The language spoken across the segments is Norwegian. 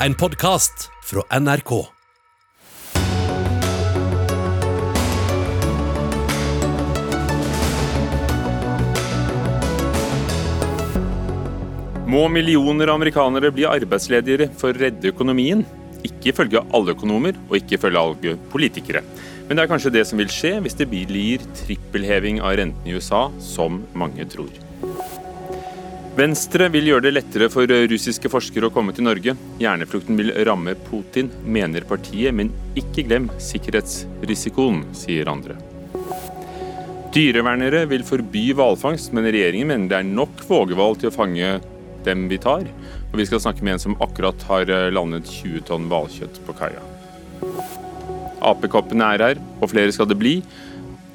en podkast fra NRK. Må millioner amerikanere bli arbeidsledigere for å redde økonomien? Ikke ifølge alle økonomer, og ikke ifølge alle politikere. Men det er kanskje det som vil skje hvis det blir trippelheving av renten i USA, som mange tror. Venstre vil gjøre det lettere for russiske forskere å komme til Norge. Hjerneflukten vil ramme Putin, mener partiet, men ikke glem sikkerhetsrisikoen, sier andre. Dyrevernere vil forby hvalfangst, men regjeringen mener det er nok vågehval til å fange dem vi tar. Og vi skal snakke med en som akkurat har landet 20 tonn hvalkjøtt på kaia. Apekoppene er her, og flere skal det bli.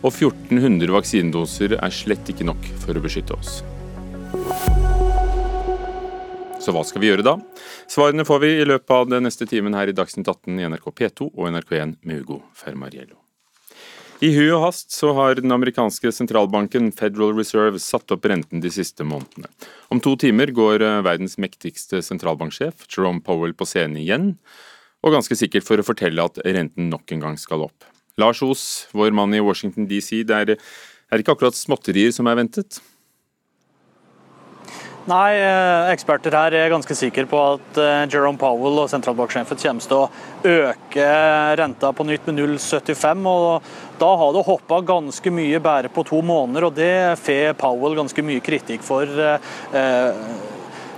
Og 1400 vaksinedoser er slett ikke nok for å beskytte oss. Så hva skal vi gjøre da? Svarene får vi i løpet av den neste timen her i Dagsnytt 18 i NRK P2 og NRK1 med Hugo Fermariello. I hui og hast så har den amerikanske sentralbanken Federal Reserve satt opp renten de siste månedene. Om to timer går verdens mektigste sentralbanksjef, Jerome Powell, på scenen igjen, og ganske sikkert for å fortelle at renten nok en gang skal opp. Lars Os, vår mann i Washington DC, det er ikke akkurat småtterier som er ventet? Nei, eksperter her er ganske sikre på at Jerome Powell og sentralbanksjefen kommer til å øke renta på nytt med 0,75. og Da har det hoppa ganske mye bare på to måneder, og det får Powell ganske mye kritikk for.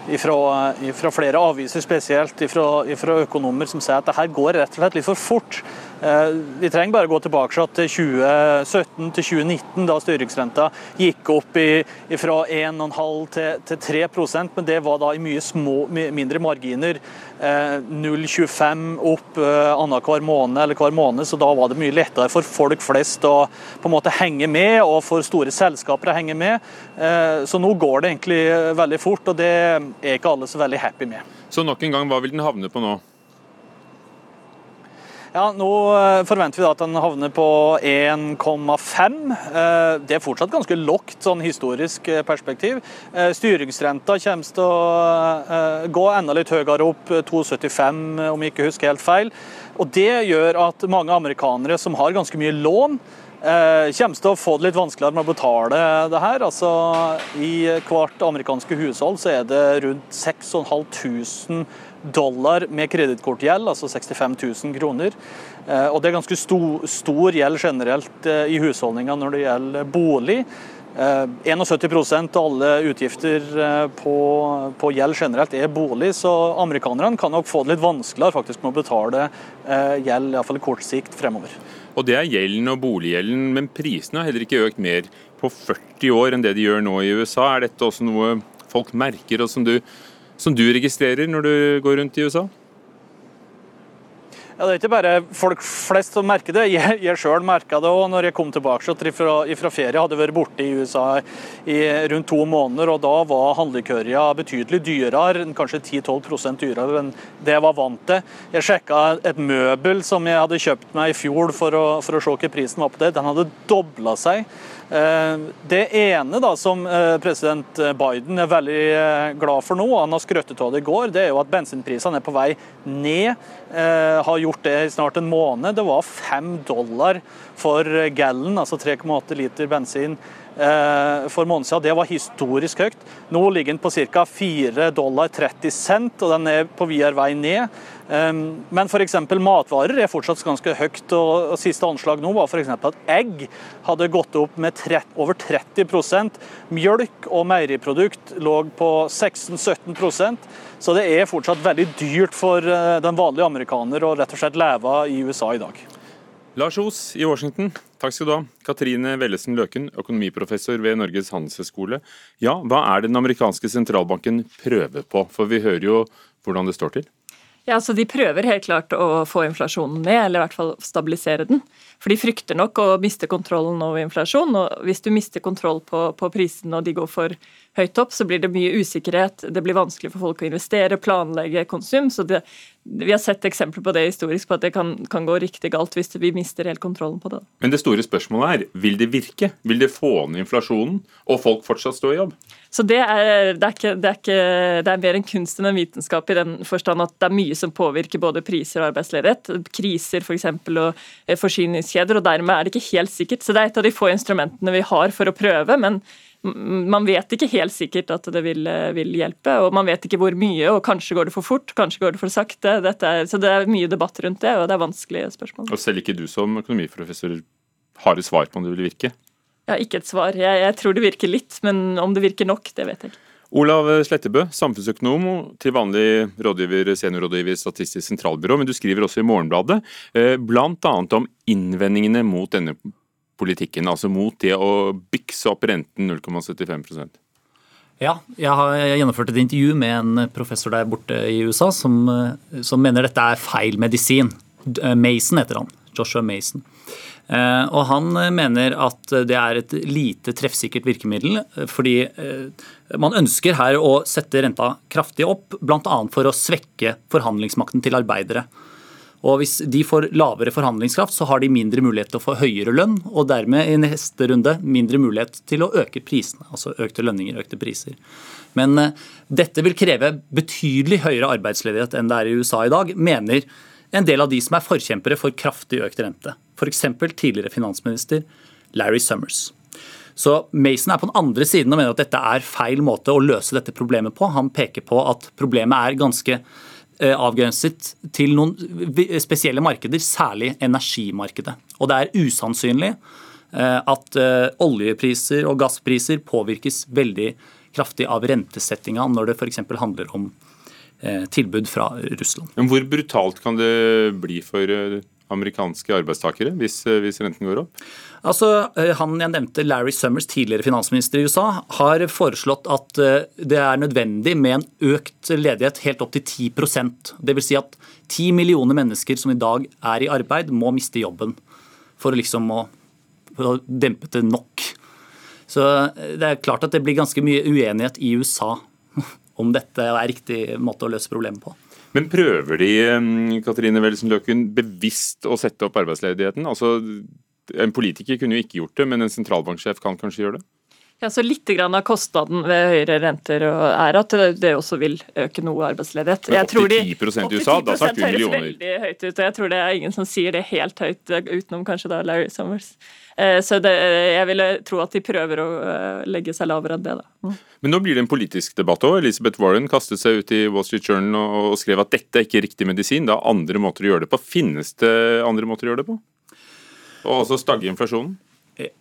Ifra, ifra flere aviser, spesielt ifra, ifra økonomer, som sier at det her går rett og slett litt for fort. Vi trenger bare gå tilbake til 2017 til 2019, da styringsrenta gikk opp fra 1,5 til, til 3% men det var da i mye små, mindre marginer. 0,25 opp annenhver måned eller hver måned, så da var det mye lettere for folk flest å på en måte henge med, og for store selskaper å henge med. Så nå går det egentlig veldig fort, og det er ikke alle så veldig happy med. Så nok en gang, hva vil den havne på nå? Ja, Nå forventer vi da at den havner på 1,5. Det er fortsatt ganske lågt sånn historisk perspektiv. Styringsrenta kommer til å gå enda litt høyere opp, 2,75 om jeg ikke husker helt feil. Og Det gjør at mange amerikanere som har ganske mye lån, kommer til å få det litt vanskeligere med å betale det her. Altså, I hvert amerikanske hushold så er det rundt 6500 dollar med kredittkortgjeld, altså 65 000 kroner. Og det er ganske stor, stor gjeld generelt i husholdninga når det gjelder bolig. 71 av alle utgifter på, på, gjeld generelt er bolig, så amerikanerne kan nok få det litt vanskeligere faktisk med å betale gjeld, iallfall i kort sikt fremover. Og Det er gjelden og boliggjelden, men prisene har heller ikke økt mer på 40 år enn det de gjør nå i USA. Er dette også noe folk merker, og som du som du registrerer når du går rundt i USA? Ja, Det er ikke bare folk flest som merker det. Jeg, jeg sjøl merka det òg når jeg kom tilbake fra, fra ferie. Hadde vært borte i USA i rundt to måneder, og da var handlekørja betydelig dyrere. Kanskje 10-12 dyrere enn det jeg var vant til. Jeg sjekka et møbel som jeg hadde kjøpt meg i fjor for å, for å se hva prisen var på det. Den hadde dobla seg. Det ene da, som president Biden er veldig glad for nå, han har skrøttet av det i går, det er jo at bensinprisene er på vei ned. Har gjort det i snart en måned. Det var fem dollar for gallon, altså 3,8 liter bensin for måneden siden. Det var historisk høyt. Nå ligger den på ca. 4 dollar 30 cent, og den er på videre vei ned. Men f.eks. matvarer er fortsatt ganske høyt. og Siste anslag nå var f.eks. at egg hadde gått opp med over 30% Mjølk og meieriprodukt lå på 16-17% Så det er fortsatt veldig dyrt for den vanlige amerikaner å rett og slett leve i USA i dag. Lars Os i Washington, takk skal du ha. Katrine Wellesen Løken, økonomiprofessor ved Norges handelshøyskole. Ja, hva er det den amerikanske sentralbanken prøver på? For vi hører jo hvordan det står til. Ja, så De prøver helt klart å få inflasjonen ned, eller i hvert fall stabilisere den. For de frykter nok å miste kontrollen over inflasjon. og Hvis du mister kontroll på, på prisene og de går for, høyt opp, så blir det mye usikkerhet. Det blir vanskelig for folk å investere, planlegge konsum. så det, Vi har sett eksempler på det historisk, på at det kan, kan gå riktig galt hvis vi mister helt kontrollen på det. Men det store spørsmålet er, vil det virke? Vil det få ned inflasjonen, og folk fortsatt stå i jobb? Så det er, det er, ikke, det er, ikke, det er mer en kunst enn en vitenskap i den forstand at det er mye som påvirker både priser og arbeidsledighet. Kriser f.eks. For og eh, forsyningskjeder, og dermed er det ikke helt sikkert. Så det er et av de få instrumentene vi har for å prøve. men man vet ikke helt sikkert at det vil, vil, hjelpe, og man vet ikke hvor mye. og Kanskje går det for fort, kanskje går det for sakte. Er, så Det er mye debatt rundt det, og det er vanskelige spørsmål. Og Selv ikke du som økonomiprofessor har et svar på om det vil virke? Ja, ikke et svar. Jeg, jeg tror det virker litt, men om det virker nok, det vet jeg ikke. Olav Slettebø, samfunnsøkonom til vanlig rådgiver, seniorrådgiver i Statistisk sentralbyrå, men du skriver også i Morgenbladet eh, bl.a. om innvendingene mot denne politikken, altså mot det å bykse opp renten 0,75% ja, jeg har gjennomført et intervju med en professor der borte i USA som, som mener dette er feil medisin. Mason heter han. Joshua Mason. Eh, og Han mener at det er et lite treffsikkert virkemiddel, fordi eh, man ønsker her å sette renta kraftig opp, bl.a. for å svekke forhandlingsmakten til arbeidere. Og Hvis de får lavere forhandlingskraft, så har de mindre mulighet til å få høyere lønn, og dermed i neste runde mindre mulighet til å øke prisene. Altså økte lønninger, økte priser. Men dette vil kreve betydelig høyere arbeidsledighet enn det er i USA i dag, mener en del av de som er forkjempere for kraftig økt rente. F.eks. tidligere finansminister Larry Summers. Så Mason er på den andre siden og mener at dette er feil måte å løse dette problemet på. Han peker på at problemet er ganske Eh, avgrenset til noen spesielle markeder, særlig energimarkedet. Og det er usannsynlig eh, at eh, oljepriser og gasspriser påvirkes veldig kraftig av rentesettinga når det f.eks. handler om tilbud fra Russland. Men Hvor brutalt kan det bli for amerikanske arbeidstakere hvis, hvis renten går opp? Altså, eh, Han jeg nevnte, Larry Summers, tidligere finansminister i USA, har foreslått at eh, det er nødvendig med en økt ledighet helt opp til 10% Dvs. Si at 10 millioner mennesker som i dag er i arbeid, må miste jobben for liksom å, for å dempe det nok. Så eh, det er klart at det blir ganske mye uenighet i USA om dette er riktig måte å løse problemet på. Men prøver de Katrine Welsen Løken, bevisst å sette opp arbeidsledigheten? Altså, En politiker kunne jo ikke gjort det, men en sentralbanksjef kan kanskje gjøre det? Ja, så Litt av kostnaden ved høyere renter er at det også vil øke noe arbeidsledighet. Men 80 i USA, da snakker vi millioner. Veldig høyt ut, og Jeg tror det er ingen som sier det helt høyt, utenom kanskje da Larry Summers. Eh, så det, jeg ville tro at de prøver å eh, legge seg lavere enn det. da. Mm. Men nå blir det en politisk debatt òg. Elisabeth Warren kastet seg ut i Wall Street Journal og skrev at dette er ikke riktig medisin, det er andre måter å gjøre det på. Finnes det andre måter å gjøre det på? Og også stagge inflasjonen?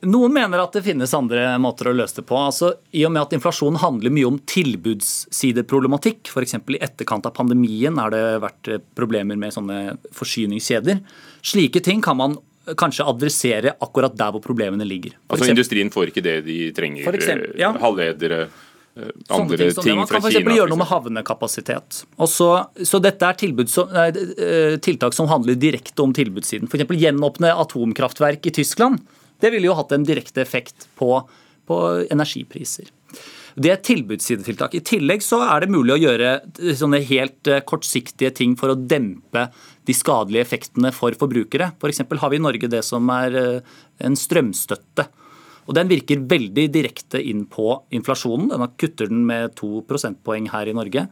Noen mener at det finnes andre måter å løse det på. Altså, I og med at inflasjonen handler mye om tilbudssideproblematikk, f.eks. i etterkant av pandemien har det vært problemer med sånne forsyningskjeder. Slike ting kan man kanskje adressere akkurat der hvor problemene ligger. For altså eksempel, Industrien får ikke det de trenger? For Eksempel, ja. Halvledere? Eh, andre ting, ting, Man kan f.eks. gjøre noe med havnekapasitet. Også, så dette er som, nei, eh, tiltak som handler direkte om tilbudssiden. F.eks. gjenåpne atomkraftverk i Tyskland. Det ville jo hatt en direkte effekt på, på energipriser. Det er tilbudssidetiltak. I tillegg så er det mulig å gjøre sånne helt eh, kortsiktige ting for å dempe de skadelige effektene for forbrukere. F.eks. For har vi i Norge det som er en strømstøtte og Den virker veldig direkte inn på inflasjonen. Den kutter den med to prosentpoeng her i Norge.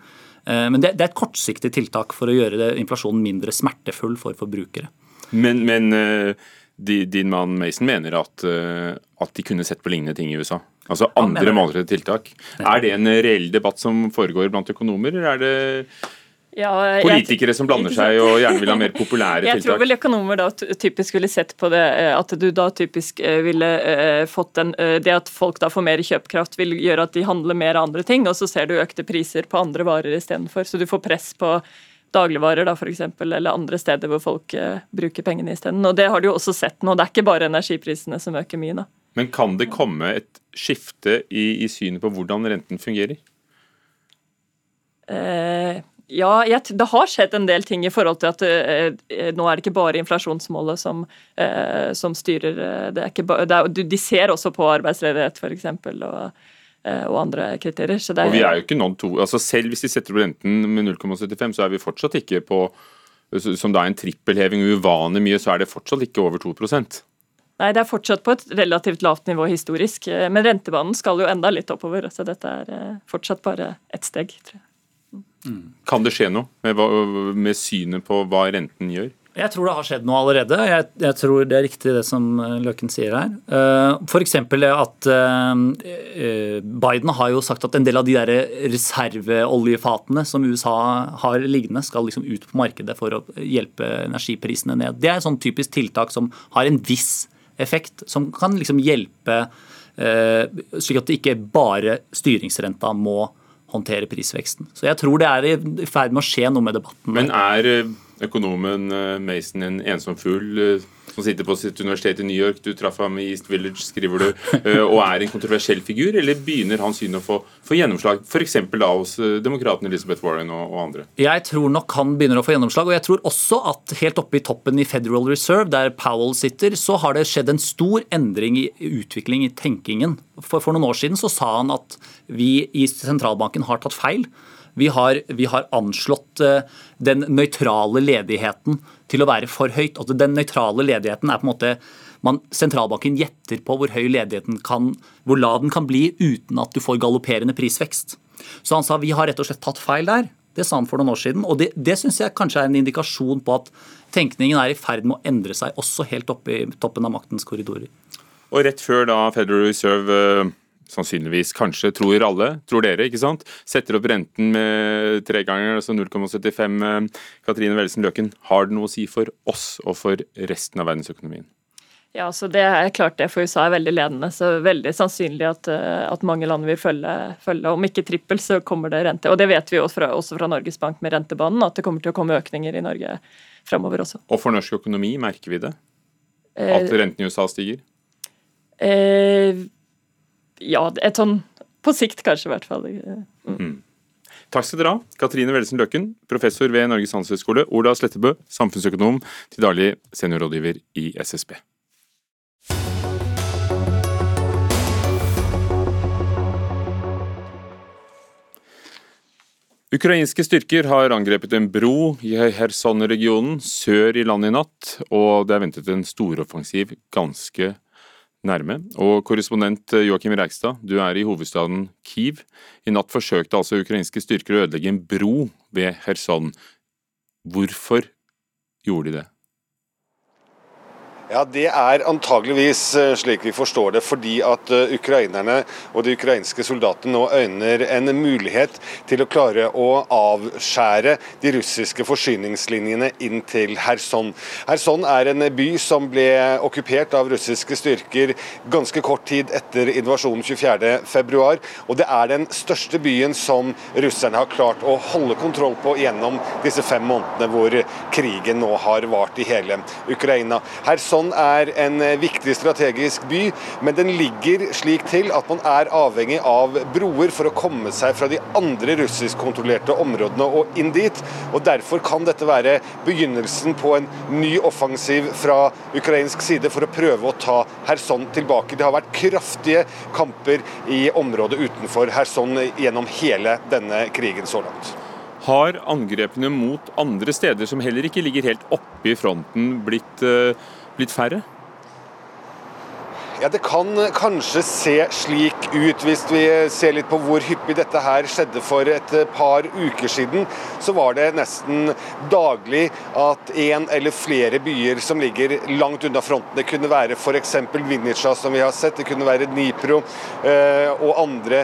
Eh, men det, er et kortsiktig tiltak for å gjøre inflasjonen mindre smertefull for forbrukere. Men, men din mann Mason mener at, eh, at, de kunne sett på lignende ting i USA? Altså andre målrettede tiltak. Er det en reell debatt som foregår blant økonomer, eller er det ja, Politikere som blander seg og gjerne vil ha mer populære tiltak? Jeg tror vel økonomer da typisk ville sett på det eh, at du da typisk eh, ville fått den Det at folk da får mer kjøpekraft vil gjøre at de handler mer av andre ting, og så ser du økte priser på andre varer istedenfor. Så du får press på dagligvarer da for eksempel, eller andre steder hvor folk bruker pengene isteden. Og det har du jo også sett nå. Det er ikke bare energiprisene som øker mye da. Men kan det komme et skifte i, i synet på hvordan renten fungerer? Eh, ja, jeg, det har skjedd en del ting i forhold til at uh, nå er det ikke bare inflasjonsmålet som, uh, som styrer. Det er ikke ba, det er, de ser også på arbeidsledighet, f.eks. Og, og andre kriterier. Så det er, og vi er jo ikke noen to, altså Selv hvis de setter opp renten med 0,75, så er vi fortsatt ikke på som det er en trippelheving uvanlig mye, så er det fortsatt ikke over 2% Nei, det er fortsatt på et relativt lavt nivå historisk, men rentebanen skal jo enda litt oppover. Så dette er fortsatt bare ett steg, tror jeg. Mm. Kan det skje noe med, med, synet på hva renten gjør? Jeg tror det har skjedd noe allerede. Jeg, jeg tror det er riktig det som Løken Løkken sier her. Eh, F.eks. at eh, Biden har jo sagt at en del av de der reserveoljefatene som USA har liggende, skal liksom ut på markedet for å hjelpe energiprisene ned. Det er et sånn typisk tiltak som har en viss effekt, som kan liksom hjelpe slik at det ikke bare styringsrenta må håndtere prisveksten. Så jeg tror det er i ferd med å skje noe med debatten. Men er eh, økonomen eh, Mason en ensom fugl eh, som sitter på sitt universitet i New York, du traff ham i East Village, skriver du, og er en kontroversiell figur, eller begynner hans syn å få, få gjennomslag, f.eks. da hos demokraten Elizabeth Warren og, og, andre? Jeg tror nok han begynner å få gjennomslag, og jeg tror også at helt oppe i toppen i Federal Reserve, der Powell sitter, så har det skjedd en stor endring i utvikling i tenkingen. For, for noen år siden så sa han at vi i sentralbanken har tatt feil. Vi har, vi har anslått eh, den nøytrale ledigheten til å være for høyt. Altså, den nøytrale ledigheten er på en måte man, Sentralbanken gjetter på hvor høy ledigheten kan, hvor lav den kan bli uten at du får galopperende prisvekst. Så han sa vi har rett og slett tatt feil der. Det sa han for noen år siden. Og det, det syns jeg kanskje er en indikasjon på at tenkningen er i ferd med å endre seg, også helt oppe i toppen av maktens korridorer. Og rett før da Federal Reserve eh, sannsynligvis, kanskje, tror alle, tror dere, ikke sant, setter opp renten med tre ganger, altså 0,75. Eh, Katrine Wellesen Løken, har det noe å si for oss og for resten av verdensøkonomien? Ja, så Det er klart det for USA er veldig ledende, så veldig sannsynlig at, eh, at mange land vil følge, følge, Om ikke trippel, så kommer det rente. Og Det vet vi også fra, også fra Norges Bank med rentebanen, at det kommer til å komme økninger i Norge framover også. Og for norsk økonomi, merker vi det? At renten i USA stiger? Eh, ja, et sånn på sikt, kanskje, i hvert fall. Mm. Mm. Takk skal dere ha, Katrine Wellesen Løkken, professor ved Norges handelshøyskole, Ola Slettebø, samfunnsøkonom, til daglig seniorrådgiver i SSB. Ukrainske styrker har angrepet en bro i Kherson-regionen sør i landet i natt, og det er ventet en storoffensiv ganske nærme. Og korrespondent eh, Joakim Reigstad, du er i hovedstaden Kiev. I natt forsøkte altså ukrainske styrker å ødelegge en bro ved Kherson. Hvorfor gjorde de det? Ja, Det er antageligvis eh, slik vi forstår det, fordi at eh, ukrainerne og de ukrainske soldatene nå øyner en mulighet til å klare å avskjære de russiske forsyningslinjene inn til Kherson. Kherson er en by som ble okkupert av russiske styrker ganske kort tid etter invasjonen 24.2, og det er den største byen som russerne har klart å holde kontroll på gjennom disse fem månedene hvor krigen nå har vart i hele Ukraina. Kherson Kherson er en eh, viktig strategisk by, men den ligger slik til at man er avhengig av broer for å komme seg fra de andre russiskkontrollerte områdene og inn dit. og Derfor kan dette være begynnelsen på en ny offensiv fra ukrainsk side for å prøve å ta Kherson tilbake. Det har vært kraftige kamper i området utenfor Kherson gjennom hele denne krigen så langt. Har angrepene mot andre steder som heller ikke ligger helt oppe i fronten, blitt uh blitt færre? Ja, Det kan kanskje se slik ut hvis vi ser litt på hvor hyppig dette her skjedde for et par uker siden. Så var det nesten daglig at én eller flere byer som ligger langt unna fronten. Det kunne være f.eks. Vinica, som vi har sett. Det kunne være Dnipro eh, og andre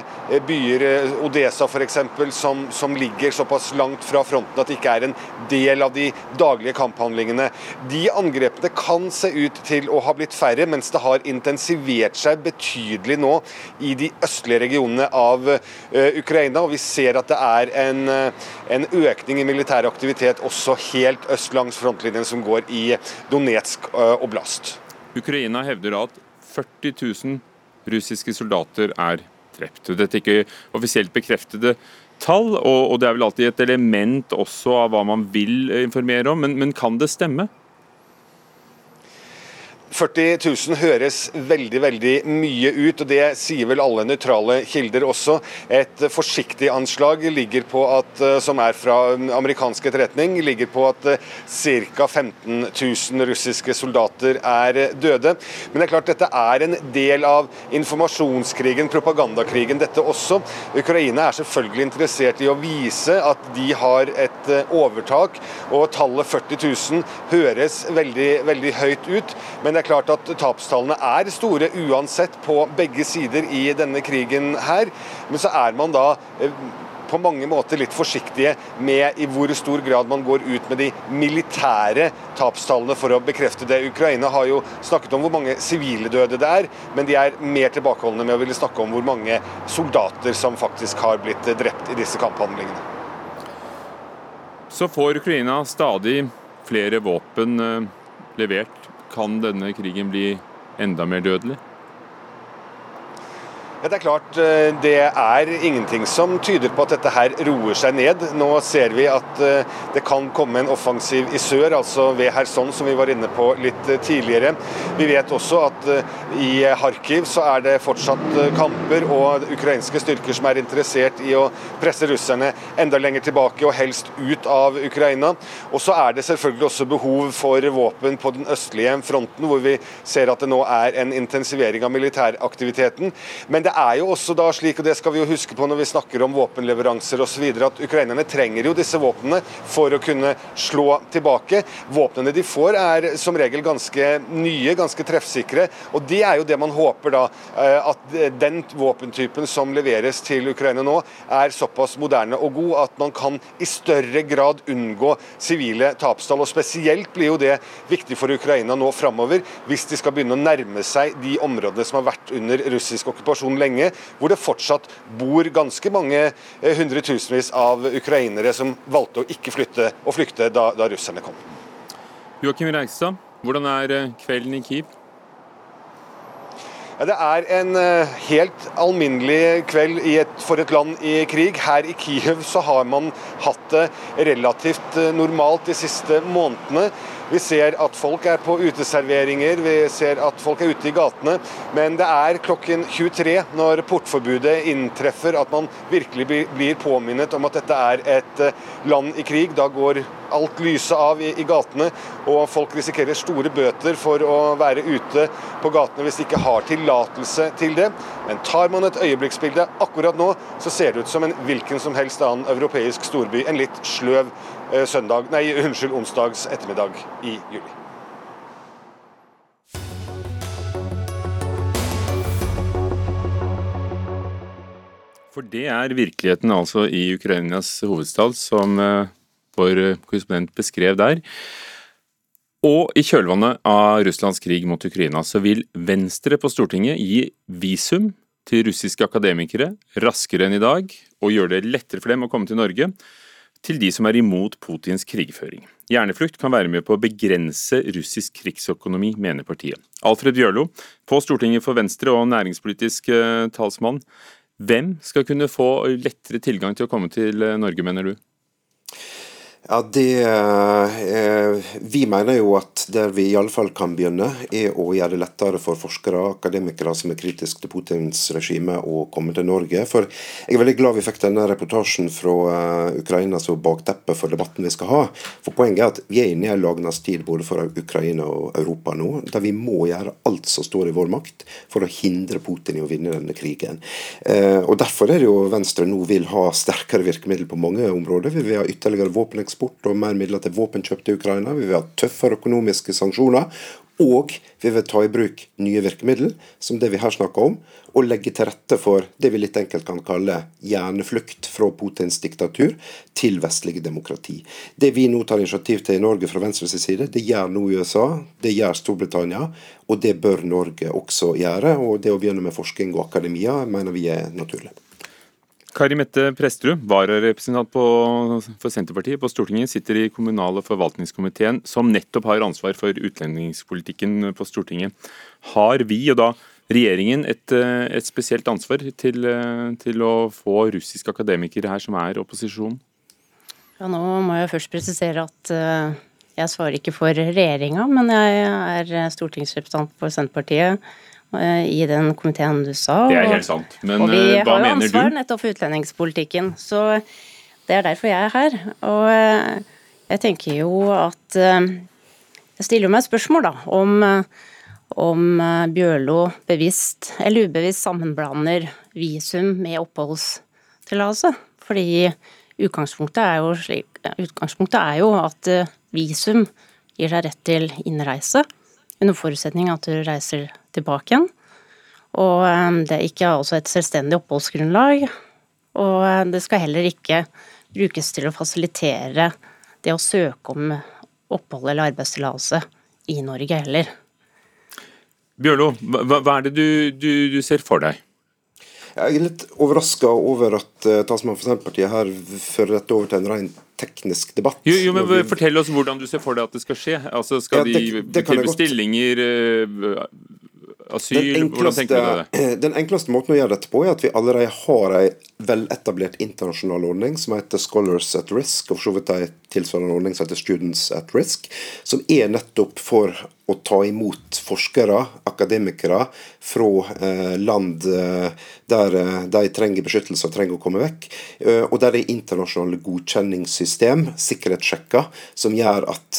byer, eh, Odesa f.eks., som, som ligger såpass langt fra fronten at det ikke er en del av de daglige kamphandlingene. De angrepene kan se ut til å ha blitt færre, mens det har intensivert intensivert seg betydelig nå i de østlige regionene av uh, Ukraina. og Vi ser at det er en, uh, en økning i militær aktivitet også helt øst langs frontlinjen som går i Donetsk uh, oblast. Ukraina hevder at 40 000 russiske soldater er drept. Dette er ikke offisielt bekreftede tall, og det er vel alltid et element også av hva man vil informere om, men, men kan det stemme? 40 000 høres veldig veldig mye ut, og det sier vel alle nøytrale kilder også. Et forsiktig anslag ligger på at, eh, som er fra amerikansk etterretning, ligger på at eh, ca. 15 000 russiske soldater er døde. Men det er klart dette er en del av informasjonskrigen, propagandakrigen, dette også. Ukraina er selvfølgelig interessert i å vise at de har et eh, overtak, og tallet 40 000 høres veldig, veldig høyt ut. men det er klart at tapstallene er store uansett på begge sider i denne krigen her. Men så er man da eh, på mange måter litt forsiktige med i hvor stor grad man går ut med de militære tapstallene for å bekrefte det. Ukraina har jo snakket om hvor mange sivile døde det er, men de er mer tilbakeholdne med å ville snakke om hvor mange soldater som faktisk har blitt drept i disse kamphandlingene. Så får Ukraina stadig flere våpen eh, levert kan denne krigen bli enda mer dødelig? Det er klart, eh, det er ingenting som tyder på at dette her roer seg ned. Nå ser vi at eh, det kan komme en offensiv i sør, altså ved Kherson, som vi var inne på litt eh, tidligere. Vi vet også at i Kharkiv så er det fortsatt kamper og ukrainske styrker som er interessert i å presse russerne enda lenger tilbake og helst ut av Ukraina. Og så er det selvfølgelig også behov for våpen på den østlige fronten, hvor vi ser at det nå er en intensivering av militæraktiviteten. Men det er jo også da slik, og det skal vi jo huske på når vi snakker om våpenleveranser osv., at ukrainerne trenger jo disse våpnene for å kunne slå tilbake. Våpnene de får er som regel ganske nye, ganske treffsikre. Og det er jo det man håper da, eh, at den våpentypen som leveres til Ukraina nå, er såpass moderne og god at man kan i større grad unngå sivile tapstall. Og spesielt blir jo det viktig for Ukraina nå framover, hvis de skal begynne å nærme seg de områdene som har vært under russisk okkupasjon lenge, hvor det fortsatt bor ganske mange eh, hundretusenvis av ukrainere som valgte å ikke flytte og flykte da, da russerne kom. Joakim Reistad, hvordan er eh, kvelden i Kiev? Ja, det er en uh, helt alminnelig kveld et, for et land i krig. Her i Kiev så har man hatt det relativt normalt de siste månedene. Vi ser at folk er på uteserveringer, vi ser at folk er ute i gatene. Men det er klokken 23 når portforbudet inntreffer at man virkelig blir påminnet om at dette er et eh, land i krig. Da går alt lyset av i, gatene, og folk risikerer store bøter for å være ute på gatene hvis de ikke har tillatelse til det. Men tar man et øyeblikksbilde akkurat nå, så ser det ut som en hvilken som helst annen europeisk storby. En litt sløv søndag, nei, unnskyld, onsdags ettermiddag i juli. For det er virkeligheten altså i Ukrainas hovedstad, som eh, vår korrespondent beskrev der. Og i kjølvannet av Russlands krig mot Ukraina så vil Venstre på Stortinget gi visum til russiske akademikere raskere enn i dag, og gjøre det lettere for dem å komme til Norge til de som er imot Putins krigføring. Hjerneflukt kan være med på å begrense russisk krigsøkonomi, mener partiet. Alfred Bjørlo, på Stortinget for Venstre og næringspolitisk eh, talsmann. Hvem skal kunne få lettere tilgang til å komme til eh, Norge, mener du? Ja, det, eh, Vi mener jo at der vi i alle fall kan begynne, er å gjøre det lettere for forskere og akademikere som er kritiske til Putins regime, å komme til Norge. For Jeg er veldig glad vi fikk denne reportasjen fra uh, Ukraina som bakteppe for debatten vi skal ha. For Poenget er at vi er inne i en lagnas tid både for Ukraina og Europa nå, der vi må gjøre alt som står i vår makt for å hindre Putin i å vinne denne krigen. Uh, og Derfor er det jo Venstre nå vil ha sterkere virkemidler på mange områder. Vi vil ha ytterligere våpeneksport eksport og mer midler til våpenkjøp til Ukraina. Vi vil ha tøffere økonomiske sanksjoner. Og vi vil ta i bruk nye virkemidler, som det vi her snakker om, og legge til rette for det vi litt enkelt kan kalle hjerneflukt fra Putins diktatur til vestlige demokrati. Det vi nå tar initiativ til i Norge fra Venstres side, det gjør nå USA, det gjør Storbritannia, og det bør Norge også gjøre. Og det å begynne med forskning og akademia mener vi er naturlig. Kari Mette Presterud, vararepresentant for Senterpartiet på Stortinget, sitter i kommunal- og forvaltningskomiteen, som nettopp har ansvar for utlendingspolitikken på Stortinget. Har vi, og da regjeringen, et, et spesielt ansvar til, til, å få russiske akademikere her som er opposisjon? Ja, nå må jeg først presisere at uh, Jeg svarer ikke for regjeringa, men jeg er stortingsrepresentant for Senterpartiet eh, i den komiteen du sa. Det er helt sant. Men og vi eh, har jo mener ansvar du? nettopp for utlendingspolitikken, så det er derfor jeg er her. Og eh, jeg tenker jo at eh, Jeg stiller meg spørsmål, da, om, eh, om eh, Bjørlo bevisst eller ubevisst sammenblander visum med oppholdstillatelse. Fordi utgangspunktet er jo slik Utgangspunktet er jo at eh, visum gir seg rett til innreise, under forutsetning at du reiser tilbake igjen. Og eh, det er ikke altså et selvstendig oppholdsgrunnlag. Og eh, det skal heller ikke brukes til å fasilitere det å søke om opphold eller arbeidstillatelse i Norge heller. Bjørlo, hva, hva er det du, du, du ser for deg? Jeg er litt overraska over at uh, talsmannen for Senterpartiet her fører dette over til en ren teknisk debatt. Jo, jo men vi- Fortell oss hvordan du ser for deg at det skal skje. Altså, Skal Ja, det- de det bestillinger, tilby stillinger, eh, asyl, Den hvordan tenker du det? den enkleste måten å gjøre dette på, er at vi allerede har ei veletablert internasjonal ordning som heter Scholars at Risk, og for så vidt ei tilsvarende ordning som heter Students at Risk, som er nettopp for å ta imot forskere, akademikere, fra eh, land eh, der eh, de trenger beskyttelse og trenger å komme vekk. Og der det er internasjonale godkjenningssystem, sikkerhetssjekker, som gjør at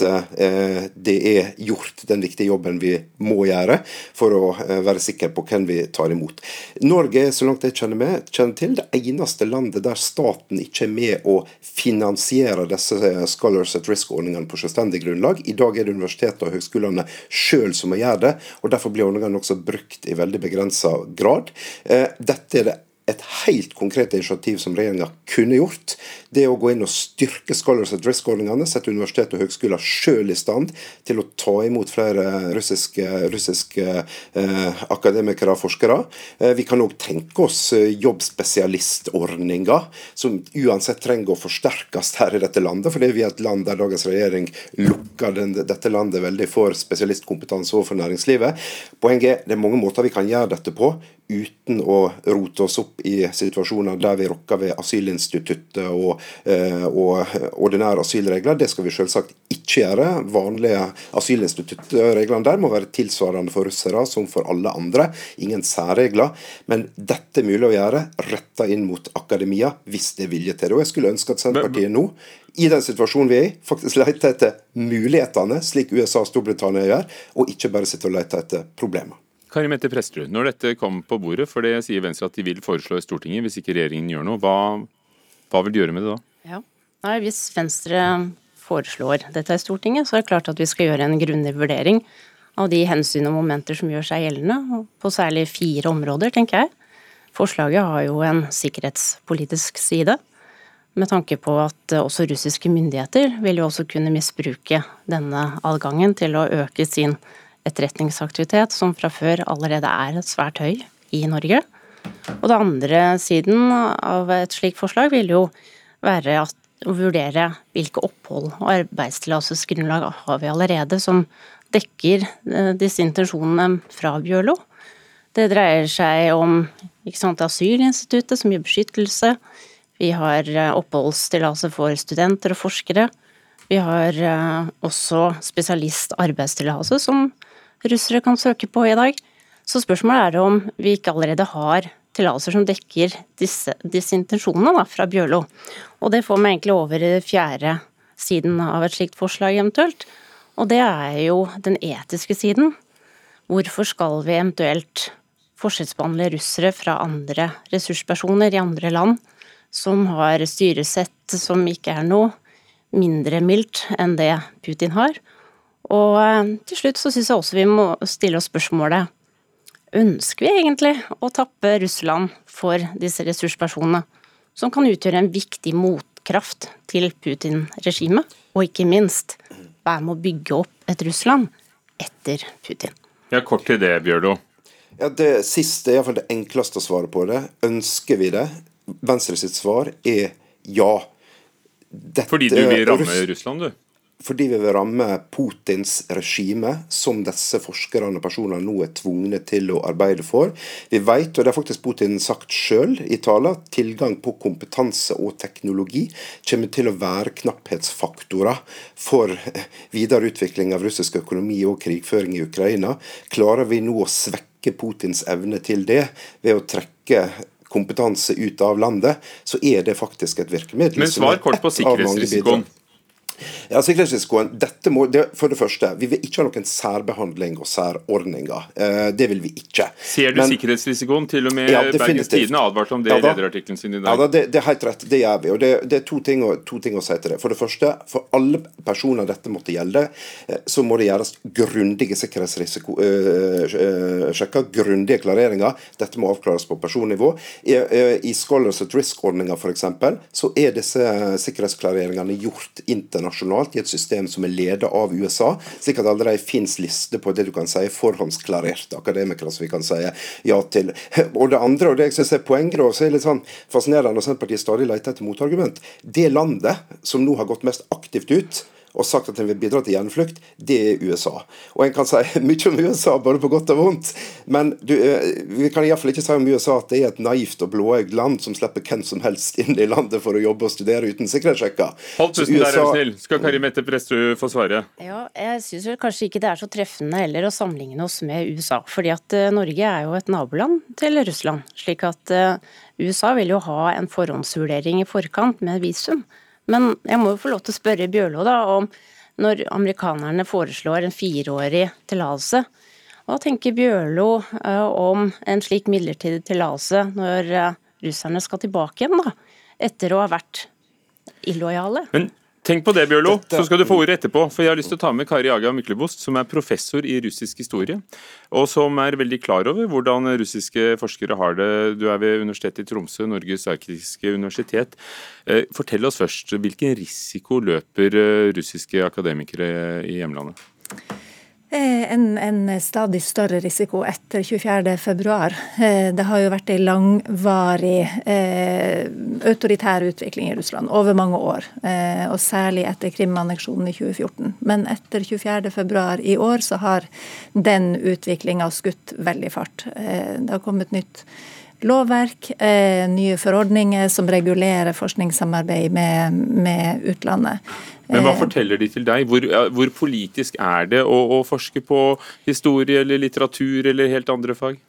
det er gjort den viktige jobben vi må gjøre for å være sikre på hvem vi tar imot. Norge er, så langt jeg kjenner, med, kjenner til, det eneste landet der staten ikke er med å finansiere disse Scholars at Risk-ordningene på selvstendig grunnlag. I dag er det universitetene og høgskolene sjøl som må gjøre det, og derfor blir ordningene også brukt i veldig begrensa grad. Eh, Dette er det et helt konkret initiativ som regjeringa kunne gjort, det å gå inn og styrke Scholars at Risk-ordningene, sette universitet og høgskoler sjøl i stand til å ta imot flere russiske, russiske eh, akademikere og forskere. Eh, vi kan òg tenke oss eh, jobbspesialistordninger, som uansett trenger å forsterkes her i dette landet, fordi vi er et land der dagens regjering lukker den, dette landet veldig for spesialistkompetanse overfor næringslivet. Poenget er det er mange måter vi kan gjøre dette på uten å rote oss opp i situasjoner der vi rokker ved asylinstituttet og, og ordinære asylregler. Det skal vi selvsagt ikke gjøre. Vanlige asylinstituttreglene der må være tilsvarende for russere som for alle andre. Ingen særregler. Men dette er mulig å gjøre retta inn mot akademia, hvis det er vilje til det. Og jeg skulle ønske at Senterpartiet nå i den situasjonen vi er i, faktisk lete etter mulighetene, slik USA og Storbritannia gjør, og ikke bare sitte og lete etter problemer. Kari Mette Prestrud, når dette kom på bordet, for det sier Venstre at de vil foreslå i Stortinget hvis ikke regjeringen gjør noe, hva, hva vil du gjøre med det da? Ja. Nei, hvis Venstre foreslår dette i Stortinget, så er det klart at vi skal gjøre en grundig vurdering av de hensyn og momenter som gjør seg gjeldende, på særlig fire områder, tenker jeg. Forslaget har jo en sikkerhetspolitisk side, med tanke på at også russiske myndigheter vil jo også kunne misbruke denne adgangen til å øke sin etterretningsaktivitet, som fra før allerede er svært høy i Norge. Og det andre siden av et slikt forslag vil jo være at, å vurdere hvilke opphold og arbeidstillatelsesgrunnlag har vi allerede som dekker eh, disse intensjonene fra Bjørlo. Det dreier seg om sant, asylinstituttet som gir beskyttelse. Vi har eh, oppholdstillatelse for studenter og forskere. Vi har eh, også spesialistarbeidstillatelse som russere kan søke på i dag. Så spørsmålet er om vi ikke allerede har tillatelser som dekker disse, disse intensjonene da, fra Bjørlo. Og det får meg egentlig over i fjerde siden av et slikt forslag eventuelt. Og det er jo den etiske siden. Hvorfor skal vi eventuelt forskjellsbehandle russere fra andre ressurspersoner i andre land som har styresett som ikke er noe mindre mildt enn det Putin har? Og eh, til slutt så syns jeg også vi må stille oss spørsmålet Ønsker vi egentlig å tappe Russland for disse ressurspersonene, som kan utgjøre en viktig motkraft til Putin-regimet, og ikke minst være med å bygge opp et Russland etter Putin? Ja, Kort til det, Bjørlo. Ja, Det siste er iallfall det enkleste å svare på det. Ønsker vi det? Venstre sitt svar er ja. Dette, Fordi du vil ramme Russ- Russland, du? Fordi vi vil ramme Putins regime, som disse forskerne og personene nå er tvungne til å arbeide for. Vi vet, og det har faktisk Putin sagt sjøl i taler, at tilgang på kompetanse og teknologi kommer til å være knapphetsfaktorer for videre utvikling av russisk økonomi og krigføring i Ukraina. Klarer vi nå å svekke Putins evne til det ved å trekke kompetanse ut av landet, så er det faktisk et virkemiddel. Men svar kort på sikkerhetsrisikoen. Ja, sikkerhetsrisikoen, dette må, det, For det første, vi vil ikke ha noen særbehandling og særordninger. Eh, det vil vi ikke. Ser du Men, sikkerhetsrisikoen? Til og med ja, Bergens Tidende advarte om det ja, i lederartikkelen sin i dag. Ja, det, det, er helt rett. Det gjør vi. og Det, det er to ting, å, to ting, å, si til det. For det første, for alle personer dette måtte gjelde, eh, så må det gjøres grundige sikkerhetsrisiko øh, sjekker, grundige klareringer. Dette må avklares på personnivå. I, i Scholars at Risk-ordninga f.eks., så er disse sikkerhetsklareringene gjort internasjonalt internasjonalt i et system som er ledet av USA, slik at allerede finnes lister på det du kan si forhåndsklarerte akademikere som vi kan si ja til. Og det andre, og det jeg synes er poenget, og så er det litt sånn fascinerende når Senterpartiet stadig leter etter motargument, det landet som nå har gått mest aktivt ut, og sagt at en vil bidra til gjenflukt, det er USA. Og En kan si mye om USA, både på godt og vondt, men du, eh, vi kan iallfall ikke si om USA at det er et naivt og blåøyd land som slipper hvem som helst inn i landet for å jobbe og studere uten sikkerhetssjekker. Hold pusten der, er snill. Skal Kari Mette Prestrud få svare? Ja, jeg syns kanskje ikke det er så treffende heller å sammenligne oss med USA. fordi at uh, Norge er jo et naboland til Russland. slik at uh, USA vil jo ha en forhåndsvurdering i forkant med visum. Men jeg må jo få lov til å spørre Bjørlo da, om når amerikanerne foreslår en fireårig tillatelse, hva tenker Bjørlo eh, om en slik midlertidig tillatelse når eh, russerne skal tilbake igjen, da, etter å ha vært illojale? Men Tenk på det, Bjørlo, så skal du få ordet etterpå. For jeg har lyst til å ta med Kari Aga Myklebost, som er professor i russisk historie, og som er veldig klar over hvordan russiske forskere har det. Du er ved Universitetet i Tromsø, Norges arktiske universitet. Eh, fortell oss først, hvilken risiko løper eh, russiske akademikere i hjemlandet? Eh, en, en, stadig større risiko etter 24.2. Eh, det har jo vært en langvarig eh, autoritær utvikling i Russland over mange år. Eh, og særlig etter Krim-anneksjonen i 2014. Men etter 24.2 i år så har den utviklinga skutt veldig fart. Eh, det har kommet nytt lovverk, eh, nye forordninger som regulerer forskningssamarbeid med, med utlandet. Men hva eh, forteller de til deg? Hvor, hvor politisk er det å, å, forske på historie eller litteratur eller helt andre fag?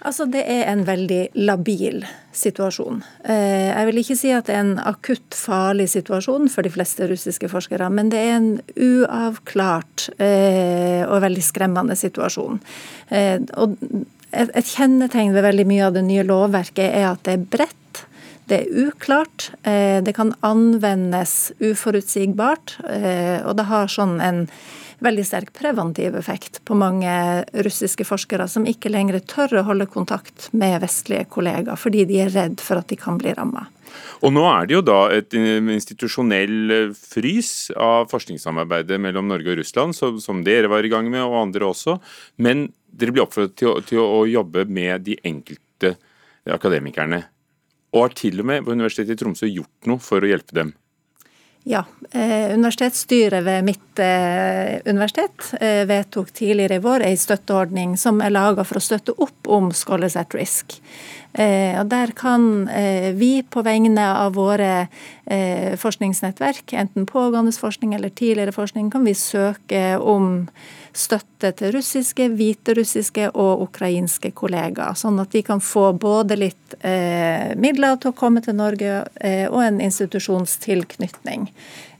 Altså, Det er en veldig labil situasjon. Eh, jeg vil ikke si at det er en akutt farlig situasjon for de fleste russiske forskere, men det er en uavklart og veldig skremmende situasjon. Og et kjennetegn ved veldig mye av det nye lovverket er at det er bredt det er uklart. Eh, det kan anvendes uforutsigbart, eh, og det har sånn en veldig sterk preventiv effekt på mange russiske forskere som ikke lenger tør å holde kontakt med vestlige kollegaer, fordi de er redd for at de kan bli ramma. Og nå er det jo da et institusjonell frys av forskningssamarbeidet mellom Norge og Russland, som dere var i gang med, og andre også. Men dere blir oppfordret til, til å jobbe med de enkelte akademikerne og har til og med på Universitetet i Tromsø gjort noe for å hjelpe dem. Ja. Eh, universitetsstyret ved mitt eh, universitet eh, vedtok tidligere i vår ei støtteordning som er laga for å støtte opp om Scholars at Risk. Eh, og Der kan eh, vi på vegne av våre eh, forskningsnettverk, enten pågående forskning eller tidligere forskning, kan vi søke om støtte til russiske, hviterussiske og ukrainske kollegaer. Sånn at de kan få både litt eh, midler til å komme til Norge eh, og en institusjonstilknytning.